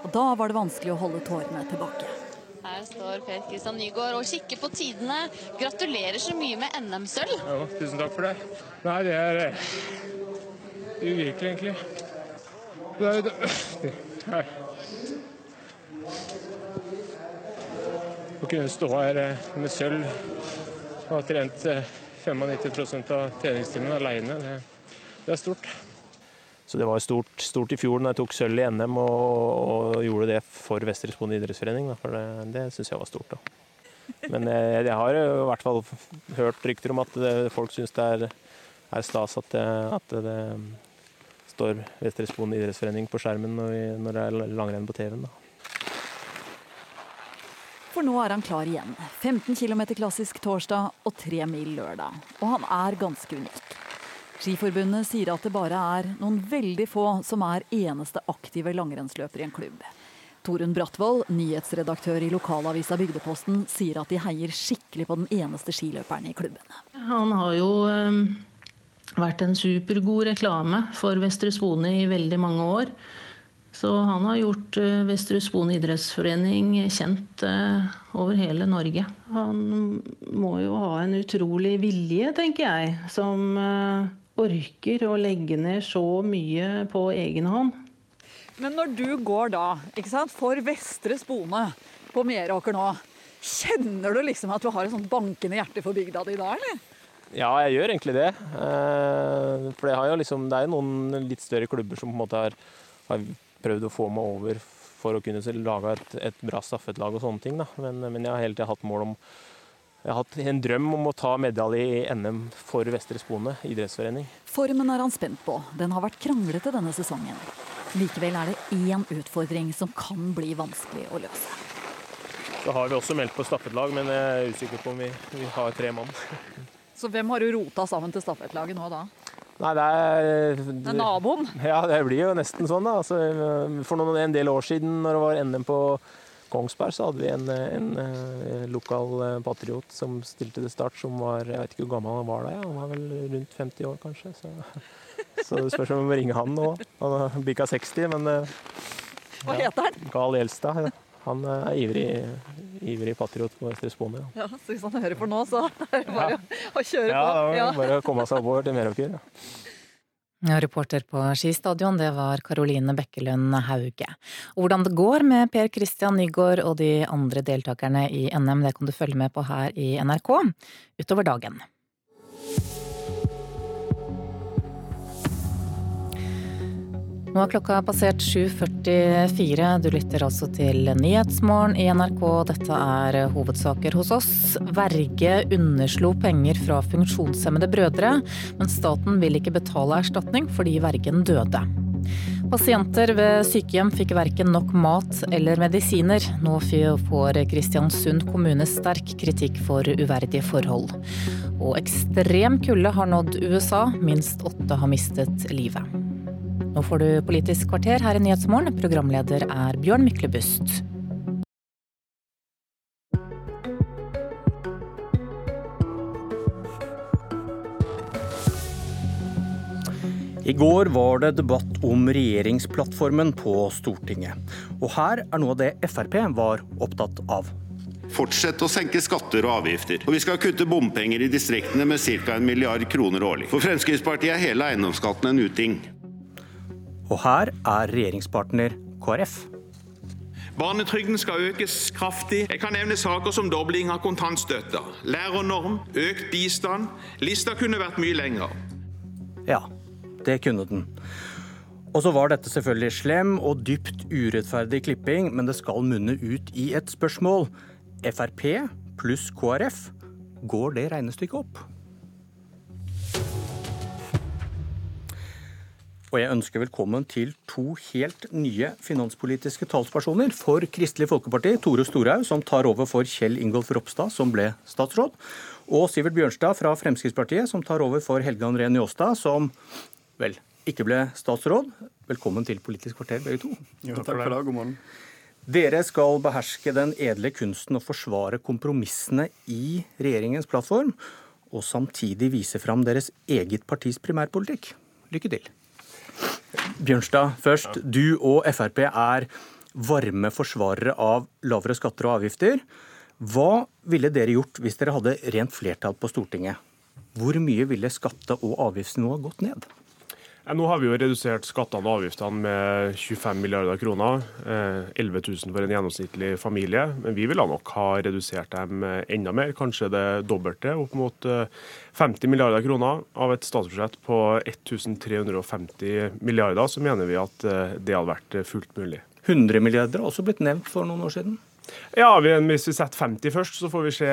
og da var det vanskelig å holde tårene tilbake. Her står Per Kristian Nygaard og kikker på tidene. Gratulerer så mye med NM-sølv. Ja, tusen takk for det. Nei, det er uvirkelig, egentlig. Det er, det, her. Å kunne stå her med sølv og ha trent 95% av treningstimen alene, det, det er stort. Så det var stort, stort, i fjor når jeg tok sølv i NM og, og, gjorde det for Vestre Spone idrettsforening. Da, for det, det syns jeg var stort. Da. Men jeg, jeg, har i hvert fall hørt rykter om at det, folk syns det er, er stas at det, at det, står Vestre Spone idrettsforening på skjermen når, vi, når det er langrenn på TV-en. For nå er han klar igjen. 15 km klassisk torsdag og 3 mil lørdag. Og han er ganske unik. Skiforbundet sier at det bare er noen veldig få som er eneste aktive langrennsløper i en klubb. Torunn Brattvoll, nyhetsredaktør i lokalavisa Bygdeposten, sier at de heier skikkelig på den eneste skiløperen i klubben. Han har jo um, vært en supergod reklame for Vestre Spone i veldig mange år. Så han har gjort uh, Vestre Spone idrettsforening kjent uh, over hele Norge. Han må jo ha en utrolig vilje, tenker jeg, som uh, orker å legge ned så mye på egen hånd. Men når du går da, ikke sant, for Vestre Spone på Meråker nå, kjenner du liksom at du har et sånt bankende hjerte for bygda di da, eller? Ja, jeg gjør egentlig det. For det, jo liksom, det er jo noen litt større klubber som på en måte har, har prøvd å få meg over for å kunne lage et, et bra stafettlag og sånne ting. Da. Men, men jeg har hele tida hatt mål om jeg har hatt en drøm om å ta medalje i NM for Vestre Spone idrettsforening. Formen er han spent på. Den har vært kranglete denne sesongen. Likevel er det én utfordring som kan bli vanskelig å løse. Så har vi også meldt på staffetlag, men jeg er usikker på om vi, vi har tre mann. Så hvem har du rota sammen til staffetlaget nå da? Nei, det er, det er naboen? Ja, det blir jo nesten sånn. da. Altså, for noen, en del år siden, når det var NM på Kongsberg, så hadde vi en, en, en lokal eh, patriot som stilte til start, som var Jeg vet ikke hvor gammel han var da, ja. han var vel rundt 50 år kanskje. Så, så det spørs om vi må ringe han nå. Han har bikka 60, men ja. Hva heter han? Carl Gjelstad. Han er ivrig, ivrig patriot på Vestre Spone. Ja. ja, så hvis han hører på nå, så er det bare ja. å kjøre på. Ja, ja. bare å komme seg oppover til Meråker. Ja. Reporter på skistadion, det var Karoline Bekkelund Hauge. Hvordan det går med Per Christian Nygaard og de andre deltakerne i NM, det kan du følge med på her i NRK utover dagen. Nå er klokka passert 7.44. Du lytter altså til Nyhetsmorgen i NRK. Dette er hovedsaker hos oss. Verge underslo penger fra funksjonshemmede brødre, men staten vil ikke betale erstatning fordi vergen døde. Pasienter ved sykehjem fikk verken nok mat eller medisiner. Nå får Kristiansund kommune sterk kritikk for uverdige forhold. Og ekstrem kulde har nådd USA. Minst åtte har mistet livet. Nå får du Politisk kvarter her i Nyhetsmorgen. Programleder er Bjørn Myklebust. I går var det debatt om regjeringsplattformen på Stortinget. Og her er noe av det Frp var opptatt av. Fortsette å senke skatter og avgifter. Og vi skal kutte bompenger i distriktene med ca. en milliard kroner årlig. For Fremskrittspartiet er hele eiendomsskatten en uting. Og her er regjeringspartner KrF. Barnetrygden skal økes kraftig. Jeg kan nevne saker som dobling av kontantstøtta, lærernorm, økt bistand. Lista kunne vært mye lenger. Ja, det kunne den. Og så var dette selvfølgelig slem og dypt urettferdig klipping, men det skal munne ut i et spørsmål. Frp pluss KrF, går det regnestykket opp? Og jeg ønsker velkommen til to helt nye finanspolitiske talspersoner for Kristelig Folkeparti. Tore Storhaug, som tar over for Kjell Ingolf Ropstad, som ble statsråd. Og Sivert Bjørnstad fra Fremskrittspartiet, som tar over for Helge André Njåstad, som vel ikke ble statsråd. Velkommen til Politisk kvarter, begge to. Jo, takk for det. God morgen. Dere skal beherske den edle kunsten å forsvare kompromissene i regjeringens plattform, og samtidig vise fram deres eget partis primærpolitikk. Lykke til. Bjørnstad først. Du og Frp er varme forsvarere av lavere skatter og avgifter. Hva ville dere gjort hvis dere hadde rent flertall på Stortinget? Hvor mye ville skatte- og avgiftsnivået gått ned? Nå har vi jo redusert skattene og avgiftene med 25 milliarder kroner. 11 eh, 000 for en gjennomsnittlig familie. Men vi ville nok ha redusert dem eh, enda mer, kanskje det dobbelte. Opp mot 50 eh, milliarder kroner av et statsbudsjett på 1350 milliarder. Så mener vi at det hadde vært fullt mulig. 100 milliarder har også blitt nevnt for noen år siden? Ja, Hvis vi setter 50 først, så får vi se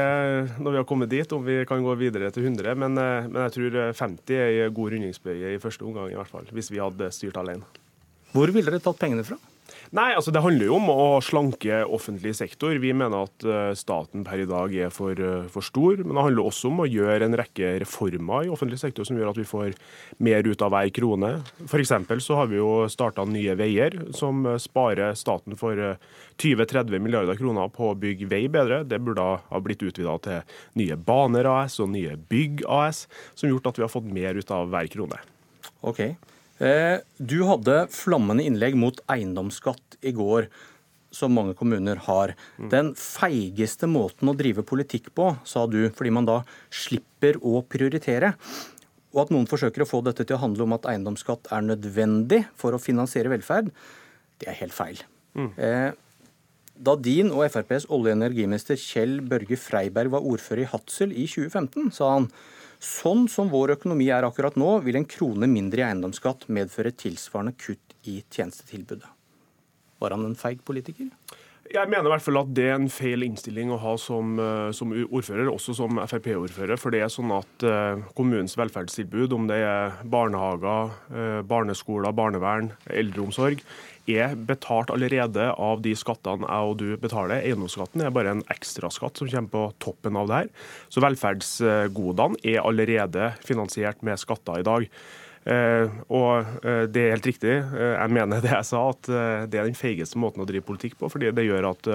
når vi har kommet dit om vi kan gå videre til 100. Men, eh, men jeg tror 50 er en god rundingsbøye i første omgang, i hvert fall, hvis vi hadde styrt alene. Hvor ville dere tatt pengene fra? Nei, altså Det handler jo om å slanke offentlig sektor. Vi mener at eh, staten per i dag er for, eh, for stor. Men det handler også om å gjøre en rekke reformer i offentlig sektor som gjør at vi får mer ut av hver krone. F.eks. så har vi jo starta Nye Veier, som eh, sparer staten for 20-30 milliarder kroner på å bygge vei bedre. Det burde ha blitt utvida til Nye Baner AS og Nye Bygg AS, som gjort at vi har fått mer ut av hver krone. Ok. Eh, du hadde flammende innlegg mot eiendomsskatt i går, som mange kommuner har. Mm. Den feigeste måten å drive politikk på, sa du, fordi man da slipper å prioritere. Og at noen forsøker å få dette til å handle om at eiendomsskatt er nødvendig for å finansiere velferd, det er helt feil. Mm. Eh, da din og FrPs olje- og energiminister Kjell Børge Freiberg var ordfører i Hadsel i 2015, sa han Sånn som vår økonomi er akkurat nå, vil en krone mindre i eiendomsskatt medføre tilsvarende kutt i tjenestetilbudet. Var han en feig politiker? Jeg mener i hvert fall at det er en feil innstilling å ha som, eh, som ordfører, også som Frp-ordfører. For det er sånn at uh, kommunens velferdstilbud, om det er barnehager, uh, barneskoler, barnevern, eldreomsorg, er betalt allerede av de skattene jeg og du betaler. Eiendomsskatten er bare en ekstraskatt som kommer på toppen av det her. Så velferdsgodene er allerede finansiert med skatter i dag. Eh, og eh, det er helt riktig. Eh, jeg mener det jeg sa, at det er den feigeste måten å drive politikk på. fordi det gjør at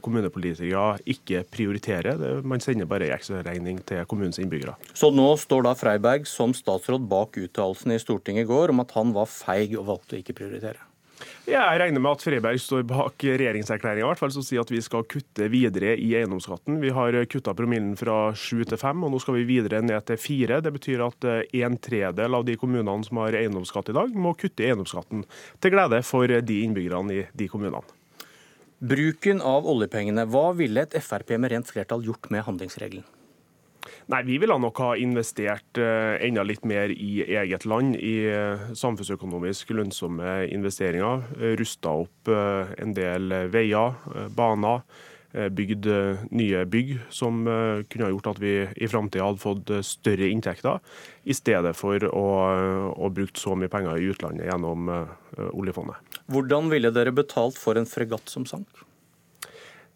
kommunepolitikere ikke prioriterer. Man sender bare ekstraregning til kommunens innbyggere. Så nå står da Freiberg som statsråd bak uttalelsen i Stortinget i går om at han var feig og valgte å ikke prioritere? Jeg regner med at Freiberg står bak regjeringserklæringa som sier at vi skal kutte videre i eiendomsskatten. Vi har kutta promillen fra sju til fem, og nå skal vi videre ned til fire. Det betyr at eh, en tredel av de kommunene som har eiendomsskatt i dag, må kutte i eiendomsskatten, til glede for de innbyggerne i de kommunene. Bruken av oljepengene, hva ville et Frp med rent flertall gjort med handlingsregelen? Nei, Vi ville nok ha investert uh, enda litt mer i eget land, i uh, samfunnsøkonomisk lønnsomme investeringer. Eh, Rusta opp en del veier, baner. Bygd nye bygg som kunne ha gjort at vi i framtida hadde fått større inntekter, i stedet for å, å bruke så mye penger i utlandet gjennom oljefondet. Hvordan ville dere betalt for en fregatt som sank?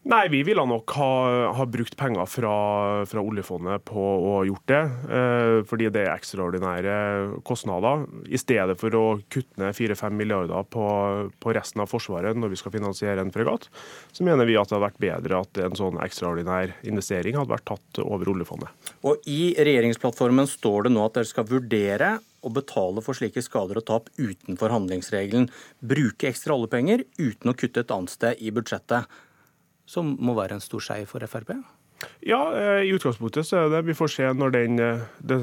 Nei, vi ville nok ha, ha brukt penger fra, fra, oljefondet på å ha gjort det. Eh, fordi det er ekstraordinære kostnader. I stedet for å kutte ned 4-5 milliarder på, på, resten av Forsvaret når vi skal finansiere en fregatt, så mener vi at det hadde vært bedre at en sånn ekstraordinær investering hadde vært tatt over oljefondet. Og I regjeringsplattformen står det nå at dere skal vurdere å betale for slike skader og tap utenfor handlingsregelen. Bruke ekstra oljepenger uten å kutte et annet sted i budsjettet som må være en stor seier for Frp? Ja, eh, i utgangspunktet så er det Vi får se når den eh, det,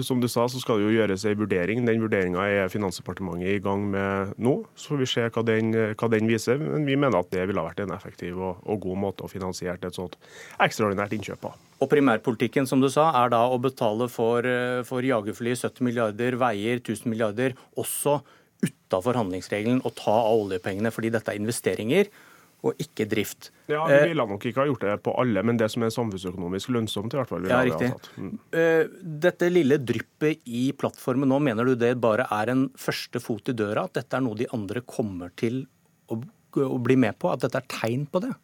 Som du sa, så skal det jo gjøres en vurdering. Den vurderinga er Finansdepartementet i gang med nå. Så får vi se hva den, hva den viser. Men vi mener at det ville ha vært en effektiv og, og god måte å finansiere et sånt ekstraordinært innkjøp på. Og primærpolitikken som du sa, er da å betale for, eh, for jagerfly 70 milliarder, veier 1000 milliarder, også utafor handlingsregelen, og ta av oljepengene fordi dette er investeringer og ikke drift. Ja, Vi eh, ville nok ikke ha gjort det på alle, men det som er samfunnsøkonomisk lønnsomt, i hvert fall. Ja, riktig. Mm. Eh, dette lille dryppet i plattformen nå, mener du det bare er en første fot i døra? At dette er noe de andre kommer til å, å bli med på? At dette er tegn på det?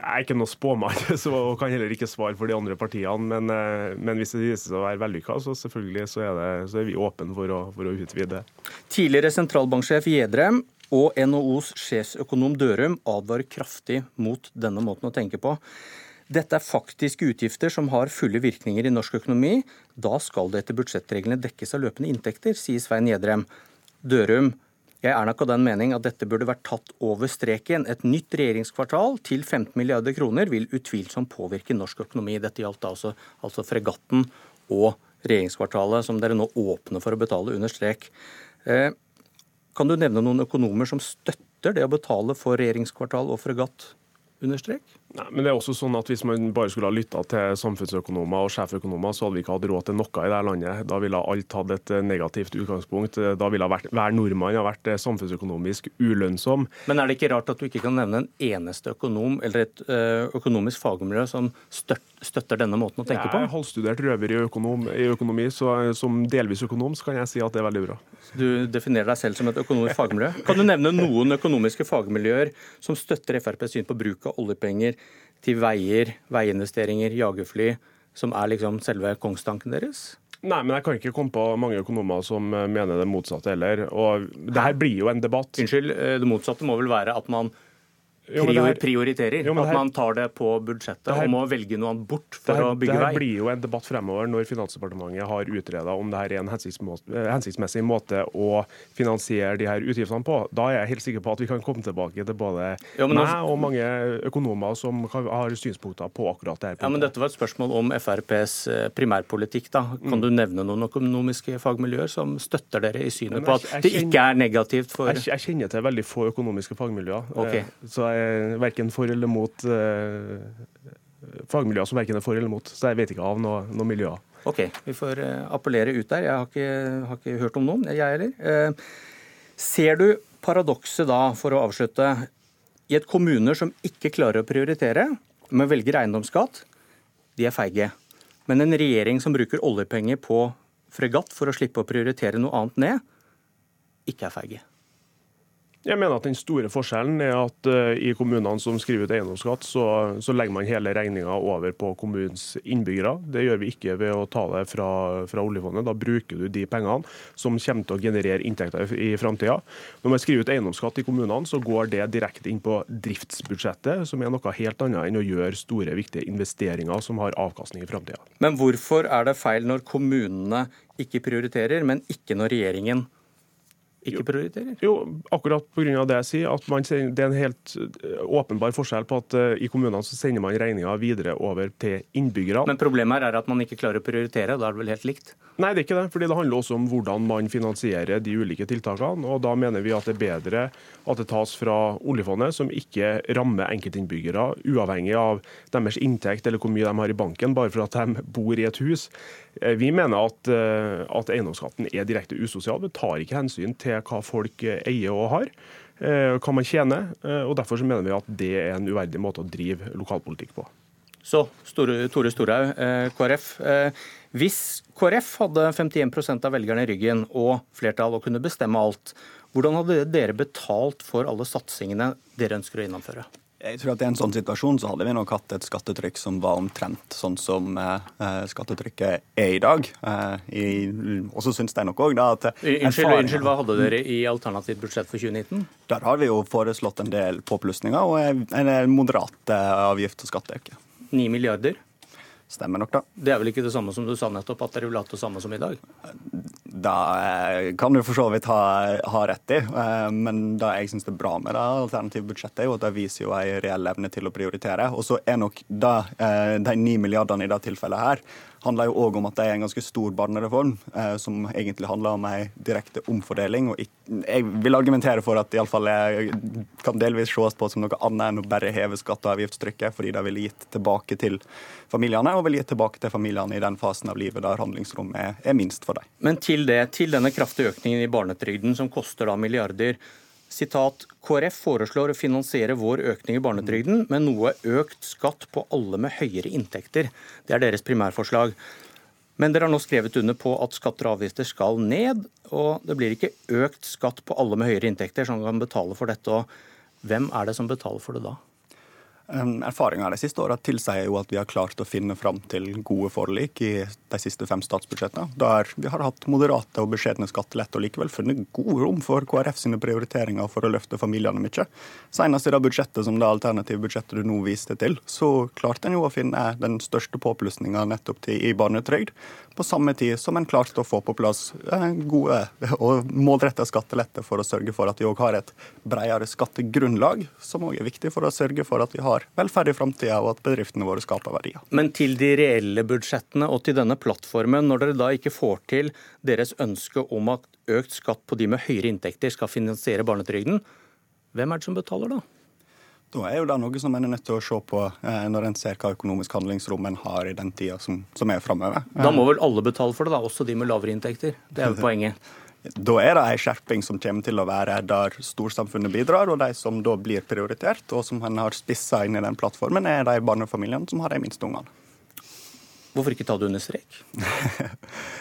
Jeg er ikke noe spåmann og kan heller ikke svare for de andre partiene. Men, eh, men hvis det viser seg å være vellykka, så selvfølgelig så er, det, så er vi åpne for for å utvide. Tidligere sentralbanksjef Gjedrem og NHOs sjefsøkonom Dørum advarer kraftig mot denne måten å tenke på. Dette er faktiske utgifter som har fulle virkninger i norsk økonomi. Da skal det etter budsjettreglene dekkes av løpende inntekter, sier Svein Gjedrem. Dørum, jeg er nok av den mening at dette burde vært tatt over streken. Et nytt regjeringskvartal til 15 milliarder kroner vil utvilsomt påvirke norsk økonomi. Dette gjaldt altså, altså fregatten og regjeringskvartalet, som dere nå åpner for å betale under strek. Eh, kan du nevne noen økonomer som støtter det å betale for regjeringskvartal og fregatt under strek? Nei, men det er også sånn at Hvis man bare skulle ha lytta til samfunnsøkonomer og sjeføkonomer, så hadde vi ikke hatt råd til noe i dette landet. Da ville alt hatt et eh, negativt utgangspunkt. Da ville vært, hver nordmann ha vært eh, samfunnsøkonomisk ulønnsom. Men er det ikke rart at du ikke kan nevne en eneste økonom eller et eh, økonomisk fagmiljø som støtter denne måten å tenke på? Jeg er halvstudert røver i, økonom, i økonomi, så som delvis økonom så kan jeg si at det er veldig bra. Du definerer deg selv som et økonomisk fagmiljø. Kan du nevne noen økonomiske fagmiljøer som støtter FrPs syn på bruk av oljepenger til veier, veiinvesteringer, jagerfly, som er liksom selve kongstanken deres? Nei, men jeg kan ikke komme på mange økonomer som mener det motsatte heller. Og det her blir jo en debatt. Unnskyld, eh, det motsatte må vel være at man prior, prioriterer. Jo, at man tar det på budsjettet her, og må velge noe annet bort for her, å bygge vei. Det blir jo en debatt fremover når Finansdepartementet har utreda om det her er en hensiktsmessig måte å finansiere de her utgiftene på. Da er jeg helt sikker på at vi kan komme tilbake til både jo, meg og mange økonomer som har synspunkter på akkurat det her. Ja, men Dette var et spørsmål om FrPs eh, primærpolitikk. da. Kan mm. du nevne noen økonomiske fagmiljøer som støtter dere i synet på at det ikke er negativt for Jeg, jeg kjenner til veldig få økonomiske fagmiljøer. Okay. Eh, så jeg verken for eller mot eh, fagmiljøer som verken er for eller mot. Så jeg vet ikke av noe, noe miljø. OK, vi får eh, appellere ut der. Jeg har ikke, har ikke hørt om noen, jeg heller. Eh, ser du paradokset da, for å avslutte, i et kommuner som ikke klarer å prioritere, men velger eiendomsskatt, de er feige. Men en regjering som bruker oljepenger på fregatt for å slippe å prioritere noe annet ned, ikke er feige. Jeg mener at Den store forskjellen er at uh, i kommunene som skriver ut eiendomsskatt, så, så legger man hele regninga over på kommunens innbyggere. Det gjør vi ikke ved å ta det fra, fra oljefondet. Da bruker du de pengene som kommer til å generere inntekter i, framtida. Når man skriver ut eiendomsskatt i kommunene, så går det direkte inn på driftsbudsjettet, som er noe helt annet enn å gjøre store, viktige investeringer som har avkastning i framtida. Men hvorfor er det feil når kommunene ikke prioriterer, men ikke når regjeringen prioriterer? Ikke prioriterer? Jo, akkurat pga. det jeg sier. at man, Det er en helt eh, åpenbar forskjell på at uh, i kommunene så sender man regninga videre over til innbyggerne. Men problemet her er at man ikke klarer å prioritere, da er det vel helt likt? Nei, det er ikke det. fordi det handler også om hvordan man finansierer de ulike tiltakene. og Da mener vi at det er bedre at det tas fra oljefondet, som ikke rammer enkeltinnbyggere, uavhengig av deres inntekt eller hvor mye de har i banken, bare for at de bor i et hus. Eh, vi mener at, at eiendomsskatten er direkte usosial. Vi tar ikke hensyn til hva folk eh, eier og har, eh, hva man tjener. Eh, og Derfor så mener vi at det er en uverdig måte å drive lokalpolitikk på. Så, Tore Storhaug, KrF. Hvis KrF hadde 51 av velgerne i ryggen og flertall og kunne bestemme alt, hvordan hadde dere betalt for alle satsingene dere ønsker å gjennomføre? Jeg tror at I en sånn situasjon så hadde vi nok hatt et skattetrykk som var omtrent sånn som eh, eh skattetrykket er i dag. Eh, og så syns jeg nok òg at unnskyld, unnskyld, hva hadde dere i alternativt budsjett for 2019? Der har vi jo foreslått en del påplussinger og en moderat avgift- og skatteøkning. 9 milliarder? Stemmer nok, da. Det er vel ikke det samme som du sa nettopp, at dere vil ha det samme som i dag? Da eh, kan du for så vidt ha, ha rett i, eh, men det jeg syns er bra med det alternative budsjettet, er jo at det viser jo en reell evne til å prioritere. Og så er nok det, eh, de ni milliardene i det tilfellet her handler jo òg om at det er en ganske stor barnereform, eh, som egentlig handler om ei direkte omfordeling. og Jeg vil argumentere for at det iallfall kan delvis ses på som noe annet enn å bare heve skatte- og avgiftstrykket, fordi det ville gitt tilbake til familiene, og ville gitt tilbake til familiene i den fasen av livet der handlingsrommet er, er minst for dem. Men til det, til denne kraftige økningen i barnetrygden, som koster da milliarder. Sitat, KrF foreslår å finansiere vår økning i barnetrygden med noe økt skatt på alle med høyere inntekter. Det er deres primærforslag. Men dere har nå skrevet under på at skatter og avgifter skal ned, og det blir ikke økt skatt på alle med høyere inntekter som kan betale for dette. Og hvem er det som betaler for det da? Erfaringa de siste åra tilsier jo at vi har klart å finne fram til gode forlik i de siste fem statsbudsjettene, der vi har hatt moderate og beskjedne skattelette og likevel funnet god rom for KrF sine prioriteringer for å løfte familiene mye. Senest i det budsjettet som det alternative budsjettet du nå viste til, så klarte en jo å finne den største påplussinga nettopp til i barnetrygd, på samme tid som en klarte å få på plass eh, gode og målretta skatteletter for å sørge for at vi òg har et bredere skattegrunnlag, som òg er viktig for å sørge for at vi har velferd i framtida, og at bedriftene våre skaper verdier. Men til de reelle budsjettene og til denne plattformen, når dere da ikke får til deres ønske om at økt skatt på de med høyere inntekter skal finansiere barnetrygden, hvem er det som betaler da? Da er jo det noe som en er nødt til å se på eh, når en ser hva økonomisk handlingsrom en har i den tida som, som er framover. Da må vel alle betale for det, da, også de med lavere inntekter? Det er jo poenget. Da er det en skjerping som kommer til å være der storsamfunnet bidrar, og de som da blir prioritert, og som en har spissa inn i den plattformen, er de barnefamiliene som har de minste ungene. Hvorfor ikke ta det under strek?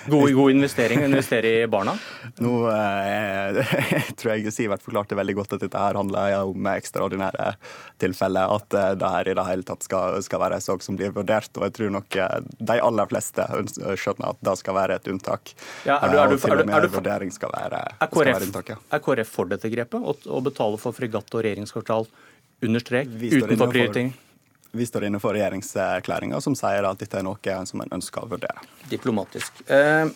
God, god investering å investere i barna? Nå eh, jeg tror jeg Sivert forklarte veldig godt at dette her handler om ekstraordinære tilfeller. At eh, det her i det hele tatt skal, skal være en sak som blir vurdert. Og jeg tror nok eh, de aller fleste skjønner at det skal være et unntak. Ja, er du, er du, med er du, vurdering skal være, er KrF, unntak. Ja. er KrF for dette grepet? Å, å betale for fregatt og regjeringskvartal under strek? Utenfor prioritering? Vi står inne for regjeringserklæringa som sier at dette er noe som en ønsker å vurdere. Diplomatisk. Eh,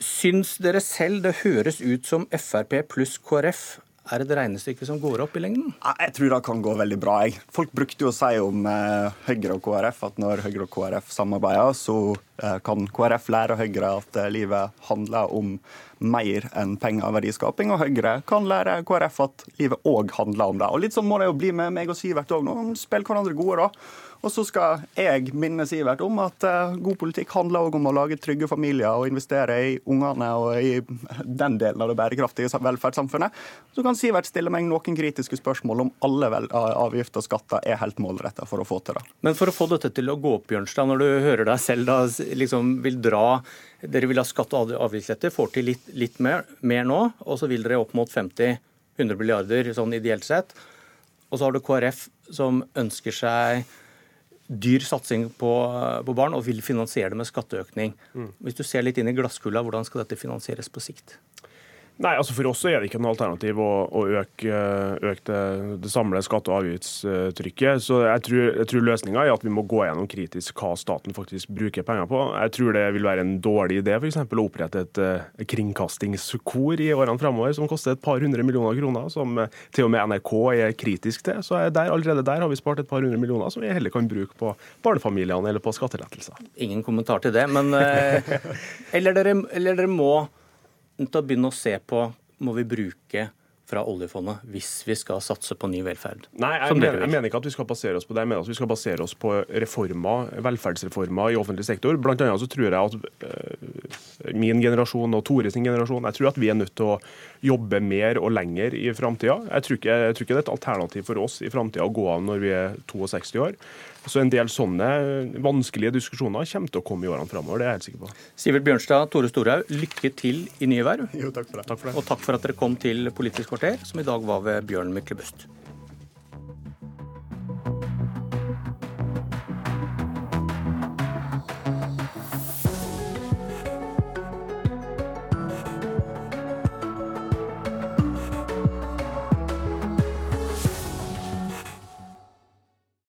syns dere selv det høres ut som Frp pluss KrF er et regnestykke som går opp i lengden? Jeg tror det kan gå veldig bra. Jeg. Folk brukte jo å si om eh, Høyre og KrF at når Høyre og KrF samarbeider, så eh, kan KrF lære Høyre at eh, livet handler om mer enn penger og verdiskaping, og Høyre kan lære KrF at livet òg handler om det. Og Litt sånn må det jo bli med meg og Sivert òg nå. Spill hverandre gode, da. Og så skal jeg minne Sivert om at eh, god politikk handler òg om å lage trygge familier og investere i ungene og i den delen av det bærekraftige velferdssamfunnet. Så kan Sivert stille meg noen kritiske spørsmål om alle avgifter og skatter er helt målretta for å få til det. Men for å få dette til å gå opp, Bjørnstad, når du hører deg selv da liksom vil dra Dere vil ha skatt- og avgiftslette, får til litt, litt mer, mer nå, og så vil dere opp mot 50-100 milliarder sånn ideelt sett. Og så har du KrF som ønsker seg dyr satsing på, på barn og vil finansiere det med skatteøkning. Hvis du ser litt inn i glasskula, hvordan skal dette finansieres på sikt? Nei, altså For oss er det ikke noe alternativ å, å øke, øke det, det samlede skatte- og avgiftstrykket. Så Jeg tror, jeg tror løsninga er at vi må gå gjennom kritisk hva staten faktisk bruker penger på. Jeg tror det vil være en dårlig idé for eksempel, å opprette et eh, kringkastingskor i årene framover som koster et par hundre millioner kroner, som eh, til og med NRK er kritisk til. Så er der, allerede der har vi spart et par hundre millioner som vi heller kan bruke på barnefamiliene eller på skattelettelser. Ingen kommentar til det, men eh, eller, dere, eller dere må til å begynne å se på må vi bruke fra oljefondet hvis vi skal satse på ny velferd. Nei, jeg mener, jeg mener ikke at vi skal basere oss på det. Jeg mener at vi skal basere oss på reformer, velferdsreformer i offentlig sektor. Blant annet så tror jeg at eh, min generasjon og Tore sin generasjon jeg tror at vi er nødt til å jobbe mer og lenger i framtida. Jeg, tror ikke- jeg tror ikke det er et alternativ for oss i framtida å gå av når vi er 62 år. Så en del sånne vanskelige diskusjoner kommer til å komme i årene framover. Det er jeg helt sikker på. Sivert Bjørnstad, Tore Storhaug, lykke til i nye verv. Jo, takk for det. Og takk for at dere kom til Politisk kvarter, som i dag var ved Bjørn Myklebust.